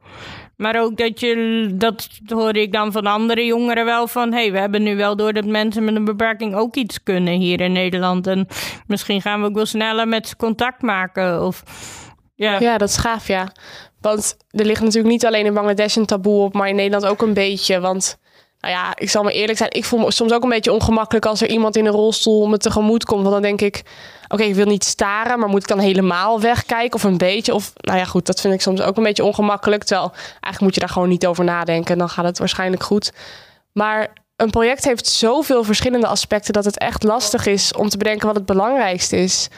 Speaker 4: Maar ook dat je, dat hoor ik dan van andere jongeren wel van... hé, hey, we hebben nu wel door dat mensen met een beperking ook iets kunnen hier in Nederland. En misschien gaan we ook wel sneller met ze contact maken of... Ja.
Speaker 1: ja, dat is gaaf, ja. Want er ligt natuurlijk niet alleen in Bangladesh een taboe op, maar in Nederland ook een beetje. Want, nou ja, ik zal maar eerlijk zijn, ik voel me soms ook een beetje ongemakkelijk als er iemand in een rolstoel me tegemoet komt. Want dan denk ik, oké, ik wil niet staren, maar moet ik dan helemaal wegkijken of een beetje? Of, nou ja, goed, dat vind ik soms ook een beetje ongemakkelijk. Terwijl, eigenlijk moet je daar gewoon niet over nadenken. Dan gaat het waarschijnlijk goed. Maar een project heeft zoveel verschillende aspecten dat het echt lastig is om te bedenken wat het belangrijkste is.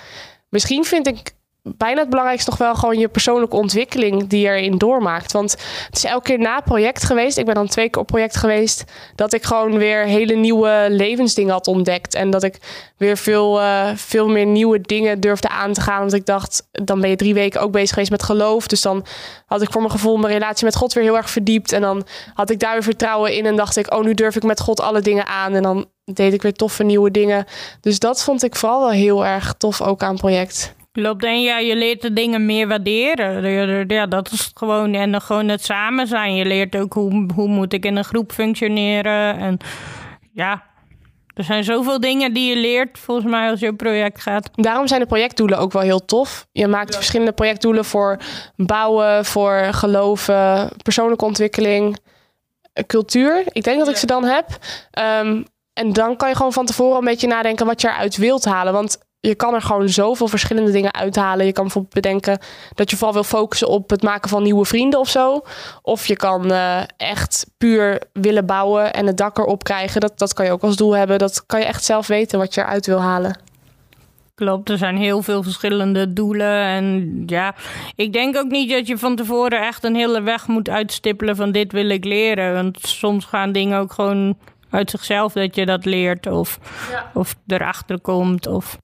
Speaker 1: Misschien vind ik bijna het belangrijkste nog wel gewoon je persoonlijke ontwikkeling die je erin doormaakt. Want het is elke keer na project geweest. Ik ben dan twee keer op project geweest. Dat ik gewoon weer hele nieuwe levensdingen had ontdekt. En dat ik weer veel, uh, veel meer nieuwe dingen durfde aan te gaan. Want ik dacht, dan ben je drie weken ook bezig geweest met geloof. Dus dan had ik voor mijn gevoel mijn relatie met God weer heel erg verdiept. En dan had ik daar weer vertrouwen in. En dacht ik, oh, nu durf ik met God alle dingen aan. En dan deed ik weer toffe nieuwe dingen. Dus dat vond ik vooral wel heel erg tof ook aan project.
Speaker 4: Klopt, en ja, je leert de dingen meer waarderen. Ja, dat is gewoon, en dan gewoon het samen zijn. Je leert ook hoe, hoe moet ik in een groep functioneren. En ja, er zijn zoveel dingen die je leert, volgens mij, als je project gaat.
Speaker 1: Daarom zijn de projectdoelen ook wel heel tof. Je maakt ja. verschillende projectdoelen voor bouwen, voor geloven, persoonlijke ontwikkeling, cultuur. Ik denk dat ik ze dan heb. Um, en dan kan je gewoon van tevoren een beetje nadenken wat je eruit wilt halen. Want je kan er gewoon zoveel verschillende dingen uithalen. Je kan bijvoorbeeld bedenken dat je vooral wil focussen op het maken van nieuwe vrienden of zo. Of je kan uh, echt puur willen bouwen en het dak erop krijgen. Dat, dat kan je ook als doel hebben. Dat kan je echt zelf weten wat je eruit wil halen.
Speaker 4: Klopt, er zijn heel veel verschillende doelen. En ja, ik denk ook niet dat je van tevoren echt een hele weg moet uitstippelen van dit wil ik leren. Want soms gaan dingen ook gewoon uit zichzelf dat je dat leert of, ja. of erachter komt. Of...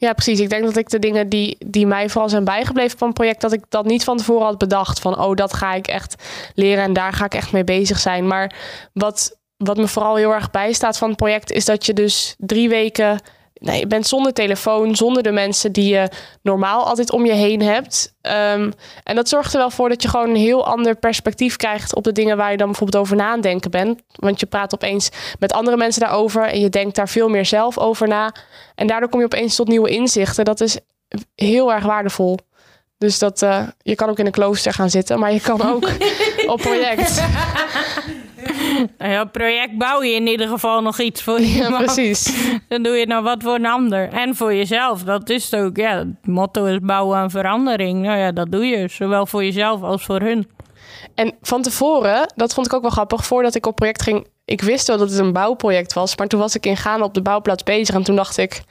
Speaker 1: Ja, precies. Ik denk dat ik de dingen die, die mij vooral zijn bijgebleven van het project, dat ik dat niet van tevoren had bedacht. Van, oh, dat ga ik echt leren en daar ga ik echt mee bezig zijn. Maar wat, wat me vooral heel erg bijstaat van het project, is dat je dus drie weken nee, je bent zonder telefoon, zonder de mensen die je normaal altijd om je heen hebt. Um, en dat zorgt er wel voor dat je gewoon een heel ander perspectief krijgt op de dingen waar je dan bijvoorbeeld over na aan denken bent. Want je praat opeens met andere mensen daarover en je denkt daar veel meer zelf over na. En daardoor kom je opeens tot nieuwe inzichten. Dat is heel erg waardevol. Dus dat, uh, je kan ook in een klooster gaan zitten, maar je kan ook op project.
Speaker 4: Ja, project bouw je in ieder geval nog iets voor je.
Speaker 1: Ja, precies.
Speaker 4: Dan doe je nou wat voor een ander. En voor jezelf, dat is het ook. Ja, het motto is bouwen aan verandering. Nou ja, dat doe je. Zowel voor jezelf als voor hun.
Speaker 1: En van tevoren, dat vond ik ook wel grappig, voordat ik op project ging, ik wist wel dat het een bouwproject was, maar toen was ik in Ghana op de bouwplaats bezig en toen dacht ik,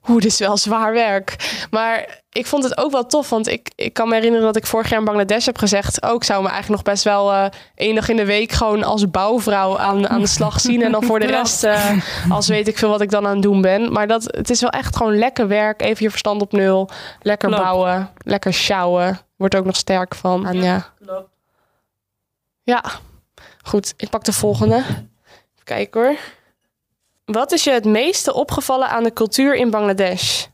Speaker 1: hoe dit is wel zwaar werk. Maar ik vond het ook wel tof, want ik, ik kan me herinneren dat ik vorig jaar in Bangladesh heb gezegd, ook oh, zou me eigenlijk nog best wel uh, één dag in de week gewoon als bouwvrouw aan, aan de slag zien en dan voor de rest, uh, als weet ik veel wat ik dan aan het doen ben. Maar dat, het is wel echt gewoon lekker werk, even je verstand op nul, lekker bouwen, lekker sjouwen. Wordt ook nog sterk van. En ja. Ja, goed. Ik pak de volgende. Kijken hoor. Wat is je het meeste opgevallen aan de cultuur in Bangladesh?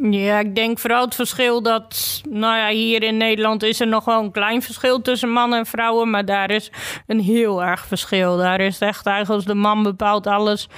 Speaker 4: Ja, ik denk vooral het verschil dat, nou ja, hier in Nederland is er nog wel een klein verschil tussen mannen en vrouwen, maar daar is een heel erg verschil. Daar is echt eigenlijk als de man bepaalt alles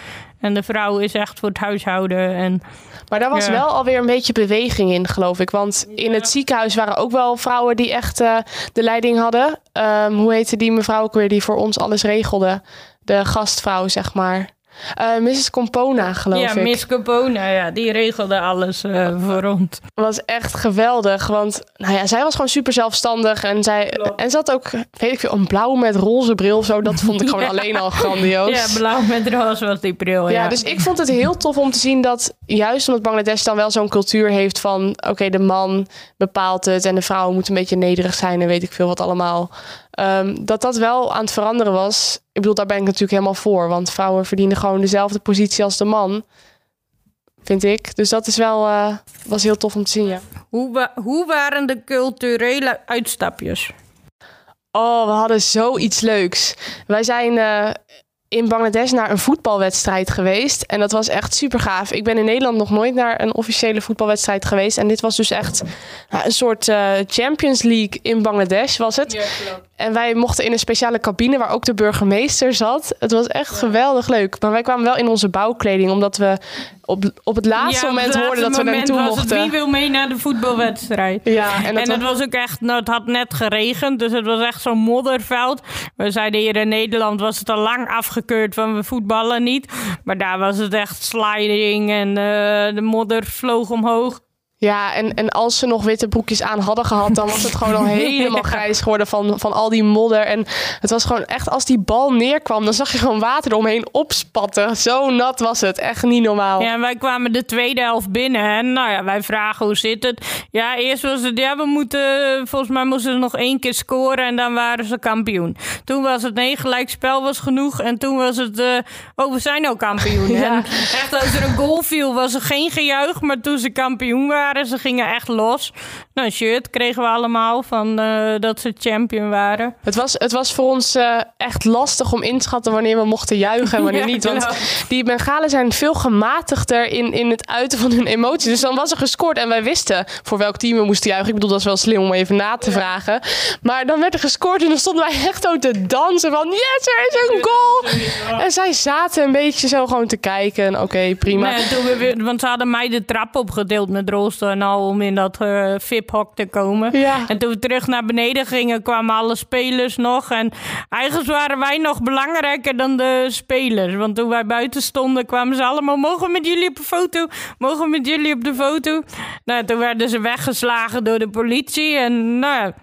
Speaker 4: en de vrouw is echt voor het huishouden. En,
Speaker 1: Maar daar was
Speaker 4: Ja.
Speaker 1: wel alweer een beetje beweging in, geloof ik. Want in het ziekenhuis waren ook wel vrouwen die echt eh, de leiding hadden. Ehm, hoe heette die mevrouw ook weer die voor ons alles regelde? De gastvrouw, zeg maar. Eh, Mrs. Compona, geloof
Speaker 4: ja,
Speaker 1: ik.
Speaker 4: Miss Capona, ja, die regelde alles eh, voor ons.
Speaker 1: was echt geweldig. Want nou ja, zij was gewoon super zelfstandig. En, zij, en ze had ook, weet ik veel, een blauw met roze bril of zo. Dat vond ik gewoon
Speaker 4: Ja.
Speaker 1: alleen al grandioos.
Speaker 4: Ja, blauw met roze was die bril, ja.
Speaker 1: Ja, dus ik vond het heel tof om te zien dat juist omdat Bangladesh dan wel zo'n cultuur heeft van oké, de man bepaalt het en de vrouw moet een beetje nederig zijn en weet ik veel wat allemaal. Ehm, dat dat wel aan het veranderen was. Ik bedoel, daar ben ik natuurlijk helemaal voor, want vrouwen verdienen gewoon dezelfde positie als de man. Vind ik. Dus dat is wel eh, was heel tof om te zien, ja.
Speaker 4: Hoe, wa- hoe waren de culturele uitstapjes?
Speaker 1: Oh, we hadden zoiets leuks. Wij zijn eh, in Bangladesh naar een voetbalwedstrijd geweest. En dat was echt super gaaf. Ik ben in Nederland nog nooit naar een officiële voetbalwedstrijd geweest. En dit was dus echt nou, een soort eh, Champions League in Bangladesh was het. En wij mochten in een speciale cabine waar ook de burgemeester zat. Het was echt geweldig leuk. Maar wij kwamen wel in onze bouwkleding, omdat we op, op het laatste
Speaker 4: Ja,
Speaker 1: moment hoorden dat we naartoe
Speaker 4: moment was het,
Speaker 1: mochten.
Speaker 4: wie wil mee naar de voetbalwedstrijd?
Speaker 1: Ja, en
Speaker 4: En,
Speaker 1: dat
Speaker 4: het
Speaker 1: was-
Speaker 4: was ook echt, nou, het had net geregend, dus het was echt zo'n modderveld. We zeiden hier in Nederland was het al lang afgekeurd van we voetballen niet. Maar daar was het echt sliding en eh, de modder vloog omhoog.
Speaker 1: Ja, en, en als ze nog witte broekjes aan hadden gehad, dan was het gewoon al helemaal grijs geworden van, van al die modder. En het was gewoon echt, als die bal neerkwam, dan zag je gewoon water eromheen opspatten. Zo nat was het. Echt niet normaal.
Speaker 4: Ja, en wij kwamen de tweede helft binnen en nou ja, wij vragen hoe zit het. Ja, eerst was het, ja, we moeten, volgens mij moesten ze nog één keer scoren en dan waren ze kampioen. Toen was het, nee, gelijkspel was genoeg en toen was het, eh, oh, we zijn ook kampioen.
Speaker 1: Ja.
Speaker 4: En echt, als er een goal viel, was er geen gejuich, maar toen ze kampioen waren, ze gingen echt los. Nou, een shirt kregen we allemaal van eh, dat ze champion waren.
Speaker 1: Het, was, het was voor ons eh, echt lastig om in te schatten wanneer we mochten juichen en wanneer
Speaker 4: Ja,
Speaker 1: niet. Want
Speaker 4: klopt.
Speaker 1: die Bengalen zijn veel gematigder in, in het uiten van hun emoties. Dus dan was er gescoord en wij wisten voor welk team we moesten juichen. Ik bedoel, dat is wel slim om even na te vragen. Maar dan werd er gescoord en dan stonden wij echt zo te dansen van yes, er is een goal. En zij zaten een beetje zo gewoon te kijken. En Oké, prima.
Speaker 4: Nee, toen we weer, want ze hadden mij de trap opgedeeld met rolstoel en al om in dat eh VIP-hok te komen.
Speaker 1: Ja.
Speaker 4: En toen we terug naar beneden gingen, kwamen alle spelers nog. En eigenlijk waren wij nog belangrijker dan de spelers. Want toen wij buiten stonden, kwamen ze allemaal... Mogen we met jullie op de foto? Mogen we met jullie op de foto? Nou, toen werden ze weggeslagen door de politie. En nou ja,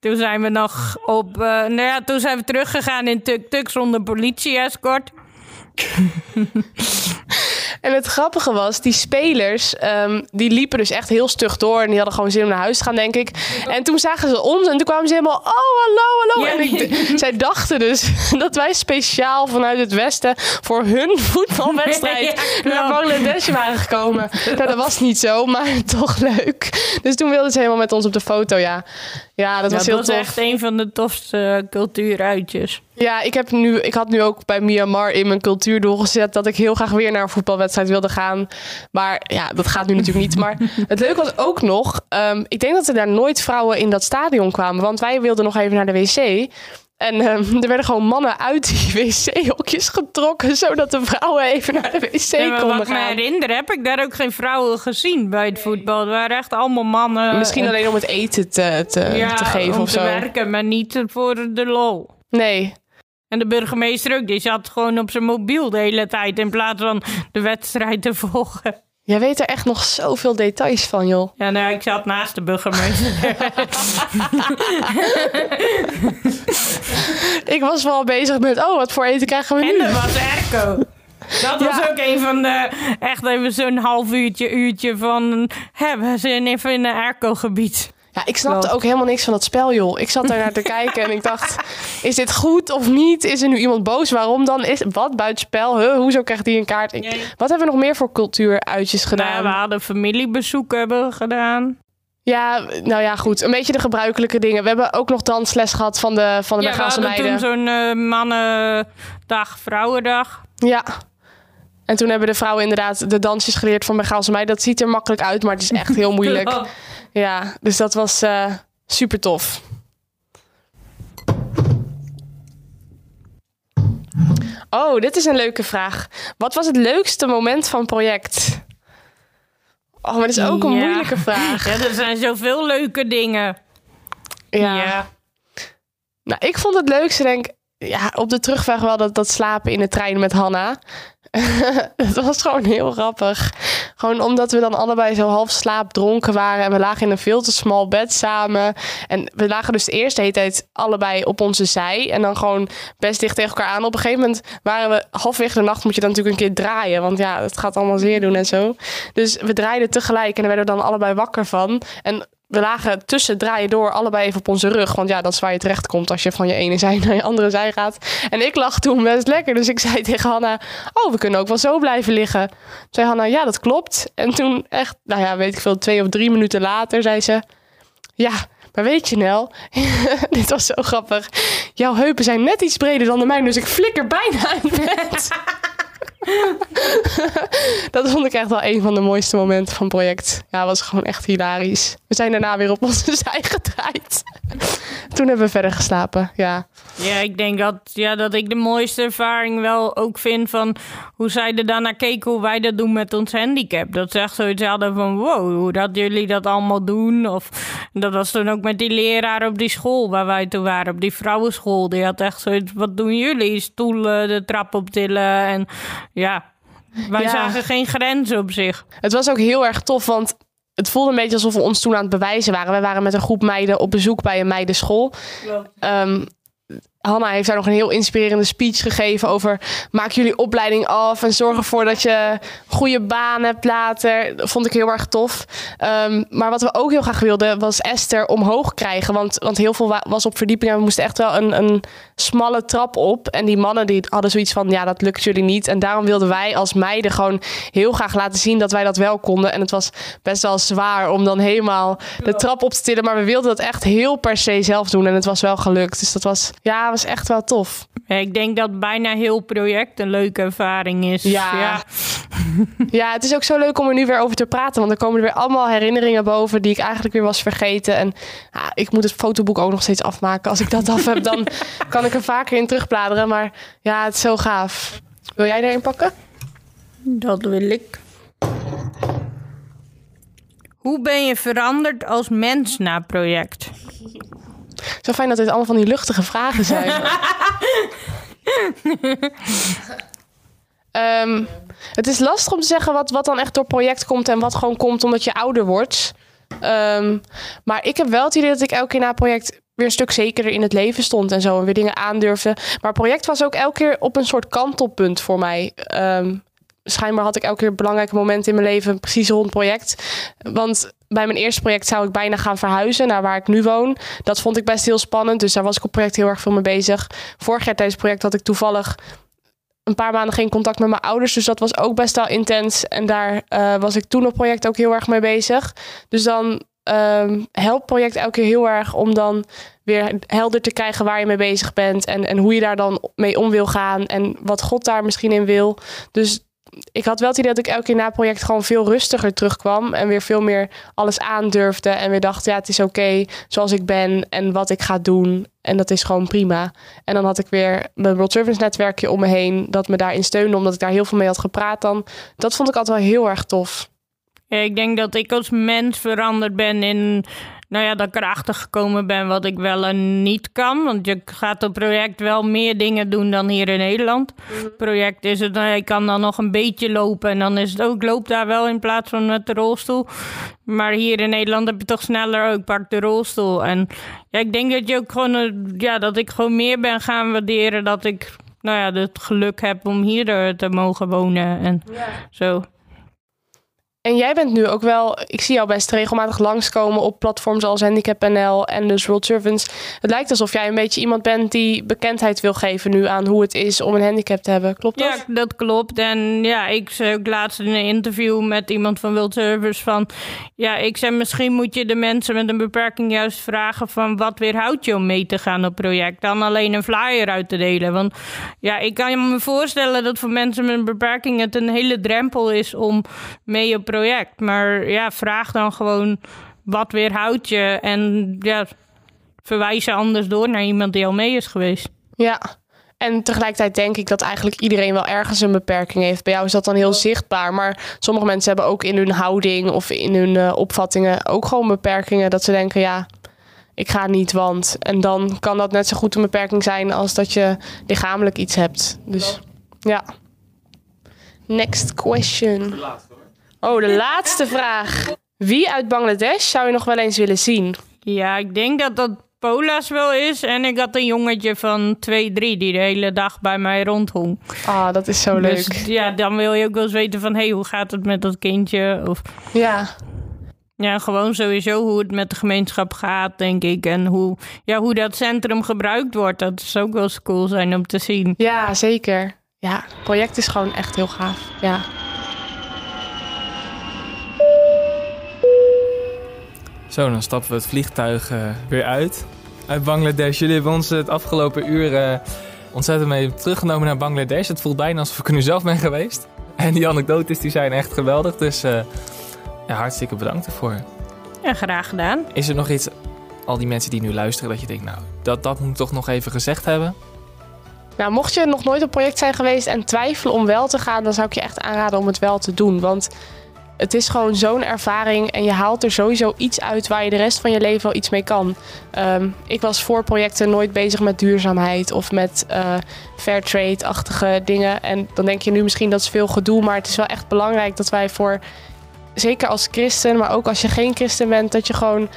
Speaker 4: toen zijn we nog op... eh, nou ja, toen zijn we teruggegaan in tuk-tuk zonder politie-escort.
Speaker 1: En het grappige was, die spelers, ehm, die liepen dus echt heel stug door. En die hadden gewoon zin om naar huis te gaan, denk ik. En toen zagen ze ons en toen kwamen ze helemaal, oh, hallo, hallo.
Speaker 4: Ja,
Speaker 1: en ik, zij dachten dus dat wij speciaal vanuit het westen voor hun voetbalwedstrijd
Speaker 4: Ja,
Speaker 1: naar. Bangladesh waren gekomen. Nou, dat was niet zo, maar toch leuk. Dus toen wilden ze helemaal met ons op de foto, ja. Ja, dat was
Speaker 4: dat
Speaker 1: heel
Speaker 4: was
Speaker 1: tof.
Speaker 4: echt een van de tofste uh, cultuuruitjes.
Speaker 1: Ja, ik, heb nu, ik had nu ook bij Myanmar in mijn cultuurdoel gezet dat ik heel graag weer naar een voetbalwedstrijd wilde gaan. Maar ja, dat gaat nu natuurlijk niet. Maar het leuke was ook nog, um, ik denk dat er daar nooit vrouwen in dat stadion kwamen. Want wij wilden nog even naar de wc. En um, er werden gewoon mannen uit die wc-hokjes getrokken, zodat de vrouwen even naar de wc
Speaker 4: ja, maar
Speaker 1: konden
Speaker 4: wat
Speaker 1: gaan.
Speaker 4: me herinner, heb ik daar ook geen vrouwen gezien bij het voetbal. Het waren echt allemaal mannen.
Speaker 1: Misschien
Speaker 4: en-
Speaker 1: alleen om het eten te, te,
Speaker 4: ja,
Speaker 1: te geven
Speaker 4: om
Speaker 1: of
Speaker 4: te
Speaker 1: zo.
Speaker 4: werken, maar niet voor de lol.
Speaker 1: Nee.
Speaker 4: En de burgemeester ook, die zat gewoon op zijn mobiel de hele tijd in plaats van de wedstrijd te volgen.
Speaker 1: Jij weet er echt nog zoveel details van, joh.
Speaker 4: Ja, nou, ik zat naast de burgemeester.
Speaker 1: Ik was wel bezig met, oh, wat voor eten krijgen we nu?
Speaker 4: en er was Erco. Dat was
Speaker 1: Ja.
Speaker 4: ook een van de, echt even zo'n half uurtje, uurtje van, we zijn even in een Erco-gebied.
Speaker 1: Ja, ik snapte
Speaker 4: Klopt.
Speaker 1: ook helemaal niks van dat spel, joh. Ik zat daar naar te kijken en ik dacht, is dit goed of niet? Is er nu iemand boos? Waarom dan? Is, wat, buitenspel? Huh? Hoezo krijgt die een kaart? Ik-
Speaker 4: Nee.
Speaker 1: Wat hebben we nog meer voor cultuuruitjes gedaan?
Speaker 4: Nou, we hadden familiebezoeken hebben gedaan.
Speaker 1: Ja, nou ja, goed. Een beetje de gebruikelijke dingen. We hebben ook nog dansles gehad van de, van de
Speaker 4: Ja, we
Speaker 1: Bengaalse
Speaker 4: hadden
Speaker 1: meiden.
Speaker 4: toen zo'n eh, mannendag, vrouwendag.
Speaker 1: Ja. En toen hebben de vrouwen inderdaad de dansjes geleerd van Begaalse mij. Dat ziet er makkelijk uit, maar het is echt heel moeilijk. Ja, dus dat was uh, super tof. Oh, dit is een leuke vraag. Wat was het leukste moment van het project? Oh, maar dat is ook een moeilijke vraag.
Speaker 4: Ja, er zijn zoveel leuke dingen.
Speaker 1: Ja. ja. Nou, ik vond het leukste, denk ja, op de terugweg wel dat, dat slapen in de trein met Hanna. het was gewoon heel grappig. Gewoon omdat we dan allebei zo half slaapdronken waren. En we lagen in een veel te smal bed samen. En we lagen dus de eerste hele tijd allebei op onze zij. En dan gewoon best dicht tegen elkaar aan. Op een gegeven moment waren we halfweg de nacht moet je dan natuurlijk een keer draaien. Want ja, het gaat allemaal zeer doen en zo. Dus we draaiden tegelijk en daar werden we dan allebei wakker van. En we lagen tussen draaien door allebei even op onze rug. Want ja, dat is waar je terecht komt als je van je ene zij naar je andere zij gaat. En ik lag toen best lekker. Dus ik zei tegen Hanna, oh, we kunnen ook wel zo blijven liggen. Toen zei Hanna, ja, dat klopt. En toen echt, nou ja, weet ik veel, twee of drie minuten later zei ze... Ja, maar weet je Nel, dit was zo grappig. Jouw heupen zijn net iets breder dan de mijne, dus ik flikker bijna in bed. dat vond ik echt wel een van de mooiste momenten van het project. Ja, was gewoon echt hilarisch. We zijn daarna weer op onze zij gedraaid. Toen hebben we verder geslapen, ja.
Speaker 4: Ja, ik denk dat, ja, dat ik de mooiste ervaring wel ook vind van hoe zij er daarna keken hoe wij dat doen met ons handicap. Dat ze echt zoiets hadden van wow, hoe dat jullie dat allemaal doen. Of dat was toen ook met die leraar op die school waar wij toen waren, op die vrouwenschool. Die had echt zoiets, wat doen jullie? Stoelen, de trap optillen en ja, wij zagen geen grenzen op zich.
Speaker 1: Het was ook heel erg tof, want het voelde een beetje alsof we ons toen aan het bewijzen waren. We waren met een groep meiden op bezoek bij een meidenschool. Um, Hanna heeft daar nog een heel inspirerende speech gegeven over maak jullie opleiding af en zorg ervoor dat je goede baan hebt later. Dat vond ik heel erg tof. Um, maar wat we ook heel graag wilden was Esther omhoog krijgen, want, want heel veel was op verdieping en we moesten echt wel een, een smalle trap op. En die mannen die hadden zoiets van ja dat lukt jullie niet. En daarom wilden wij als meiden gewoon heel graag laten zien dat wij dat wel konden. En het was best wel zwaar om dan helemaal de trap op te tillen, maar we wilden dat echt heel per se zelf doen en het was wel gelukt. Dus dat was ja was echt wel tof.
Speaker 4: Ja, ik denk dat bijna heel project een leuke ervaring is.
Speaker 1: Ja. ja. ja. het is ook zo leuk om er nu weer over te praten. Want er komen er weer allemaal herinneringen boven die ik eigenlijk weer was vergeten. En ja, ik moet het fotoboek ook nog steeds afmaken. Als ik dat af heb, dan kan ik er vaker in terugbladeren. Maar ja, het is zo gaaf. Wil jij erin pakken?
Speaker 4: Dat wil ik. Hoe ben je veranderd als mens na project?
Speaker 1: Zo fijn dat dit allemaal van die luchtige vragen zijn. Ehm, het is lastig om te zeggen wat, wat dan echt door project komt en wat gewoon komt omdat je ouder wordt. Ehm, maar ik heb wel het idee dat ik elke keer na project weer een stuk zekerder in het leven stond en zo. En weer dingen aandurfde. Maar project was ook elke keer op een soort kantelpunt voor mij. Um, schijnbaar had ik elke keer belangrijke momenten in mijn leven precies rond project. Want bij mijn eerste project zou ik bijna gaan verhuizen naar waar ik nu woon. Dat vond ik best heel spannend. Dus daar was ik op project heel erg veel mee bezig. Vorig jaar tijdens het project had ik toevallig een paar maanden geen contact met mijn ouders. Dus dat was ook best wel intens. En daar uh, was ik toen op project ook heel erg mee bezig. Dus dan um, helpt project elke keer heel erg om dan weer helder te krijgen waar je mee bezig bent. En, en hoe je daar dan mee om wil gaan. En wat God daar misschien in wil. Dus ik had wel het idee dat ik elke keer na het project gewoon veel rustiger terugkwam. En weer veel meer alles aandurfde. En weer dacht, ja, het is oké zoals ik ben en wat ik ga doen. En dat is gewoon prima. En dan had ik weer mijn World Service netwerkje om me heen. Dat me daarin steunde, omdat ik daar heel veel mee had gepraat dan. Dat vond ik altijd wel heel erg tof.
Speaker 4: Ik denk dat ik als mens veranderd ben in nou ja, dat ik erachter gekomen ben wat ik wel en niet kan. Want je gaat op project wel meer dingen doen dan hier in Nederland. Mhm. Project is het, nou, ik kan dan nog een beetje lopen. En dan is het ook, loop daar wel in plaats van met de rolstoel. Maar hier in Nederland heb je toch sneller ook, pak de rolstoel. En ja, ik denk dat je ook gewoon, eh, ja, dat ik gewoon meer ben gaan waarderen dat ik, nou ja, het geluk heb om hier te mogen wonen en zo.
Speaker 1: En jij bent nu ook wel, ik zie jou best regelmatig langskomen op platforms als Handicap.nl en dus World Servants. Het lijkt alsof jij een beetje iemand bent die bekendheid wil geven nu aan hoe het is om een handicap te hebben. Klopt dat?
Speaker 4: Ja, dat klopt. En ja, ik zei ook laatst in een interview met iemand van World Servants van... Ja, ik zei misschien moet je de mensen met een beperking juist vragen van... wat weerhoudt je om mee te gaan op project? Dan alleen een flyer uit te delen. Want ja, ik kan me voorstellen dat voor mensen met een beperking het een hele drempel is om mee op project. Maar ja, vraag dan gewoon wat weerhoudt je en ja, verwijs je anders door naar iemand die al mee is geweest.
Speaker 1: Ja, en tegelijkertijd denk ik dat eigenlijk iedereen wel ergens een beperking heeft. Bij jou is dat dan heel zichtbaar. Maar sommige mensen hebben ook in hun houding of in hun uh, opvattingen ook gewoon beperkingen. Dat ze denken, ja, ik ga niet, want. En dan kan dat net zo goed een beperking zijn als dat je lichamelijk iets hebt. Dus ja. Next question. Oh, de laatste vraag. Wie uit Bangladesh zou je nog wel eens willen zien?
Speaker 4: Ja, ik denk dat dat Pola's wel is. En ik had een jongetje van 2, 3 die de hele dag bij mij rondhong.
Speaker 1: Ah, dat is zo leuk.
Speaker 4: Dus ja, dan wil je ook wel eens weten van... hé, hey, hoe gaat het met dat kindje? Of...
Speaker 1: Ja.
Speaker 4: Ja, gewoon sowieso hoe het met de gemeenschap gaat, denk ik. En hoe, ja, hoe dat centrum gebruikt wordt. Dat is ook wel eens cool zijn om te zien.
Speaker 1: Ja, zeker. Ja, het project is gewoon echt heel gaaf. Ja.
Speaker 3: Zo, dan stappen we het vliegtuig uh, weer uit. Uit Bangladesh. Jullie hebben ons het afgelopen uur uh, ontzettend mee teruggenomen naar Bangladesh. Het voelt bijna alsof ik er nu zelf ben geweest. En die anekdotes die zijn echt geweldig. Dus uh, ja, hartstikke bedankt ervoor.
Speaker 4: Ja, graag gedaan.
Speaker 3: Is er nog iets, al die mensen die nu luisteren, dat je denkt, nou, dat, dat moet ik toch nog even gezegd hebben?
Speaker 1: Nou, mocht je nog nooit op project zijn geweest en twijfelen om wel te gaan, dan zou ik je echt aanraden om het wel te doen. Want het is gewoon zo'n ervaring en je haalt er sowieso iets uit waar je de rest van je leven wel iets mee kan. Um, ik was voor projecten nooit bezig met duurzaamheid of met uh, fair trade-achtige dingen. En dan denk je nu misschien dat is veel gedoe, maar het is wel echt belangrijk dat wij voor, zeker als christen, maar ook als je geen christen bent, dat je gewoon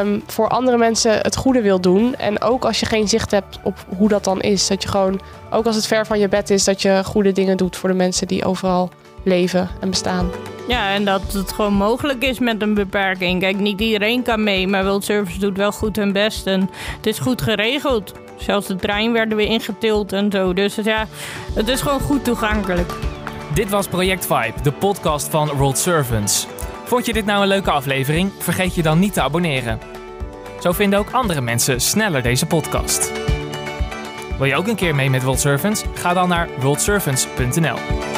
Speaker 1: um, voor andere mensen het goede wil doen. En ook als je geen zicht hebt op hoe dat dan is. Dat je gewoon, ook als het ver van je bed is, dat je goede dingen doet voor de mensen die overal leven en bestaan.
Speaker 4: Ja, en dat het gewoon mogelijk is met een beperking. Kijk, niet iedereen kan mee, maar World Service doet wel goed hun best. En het is goed geregeld. Zelfs de trein werden weer ingetild en zo. Dus ja, het is gewoon goed toegankelijk.
Speaker 2: Dit was Project Vibe, de podcast van World Servants. Vond je dit nou een leuke aflevering? Vergeet je dan niet te abonneren. Zo vinden ook andere mensen sneller deze podcast. Wil je ook een keer mee met World Servants? Ga dan naar worldservants.nl.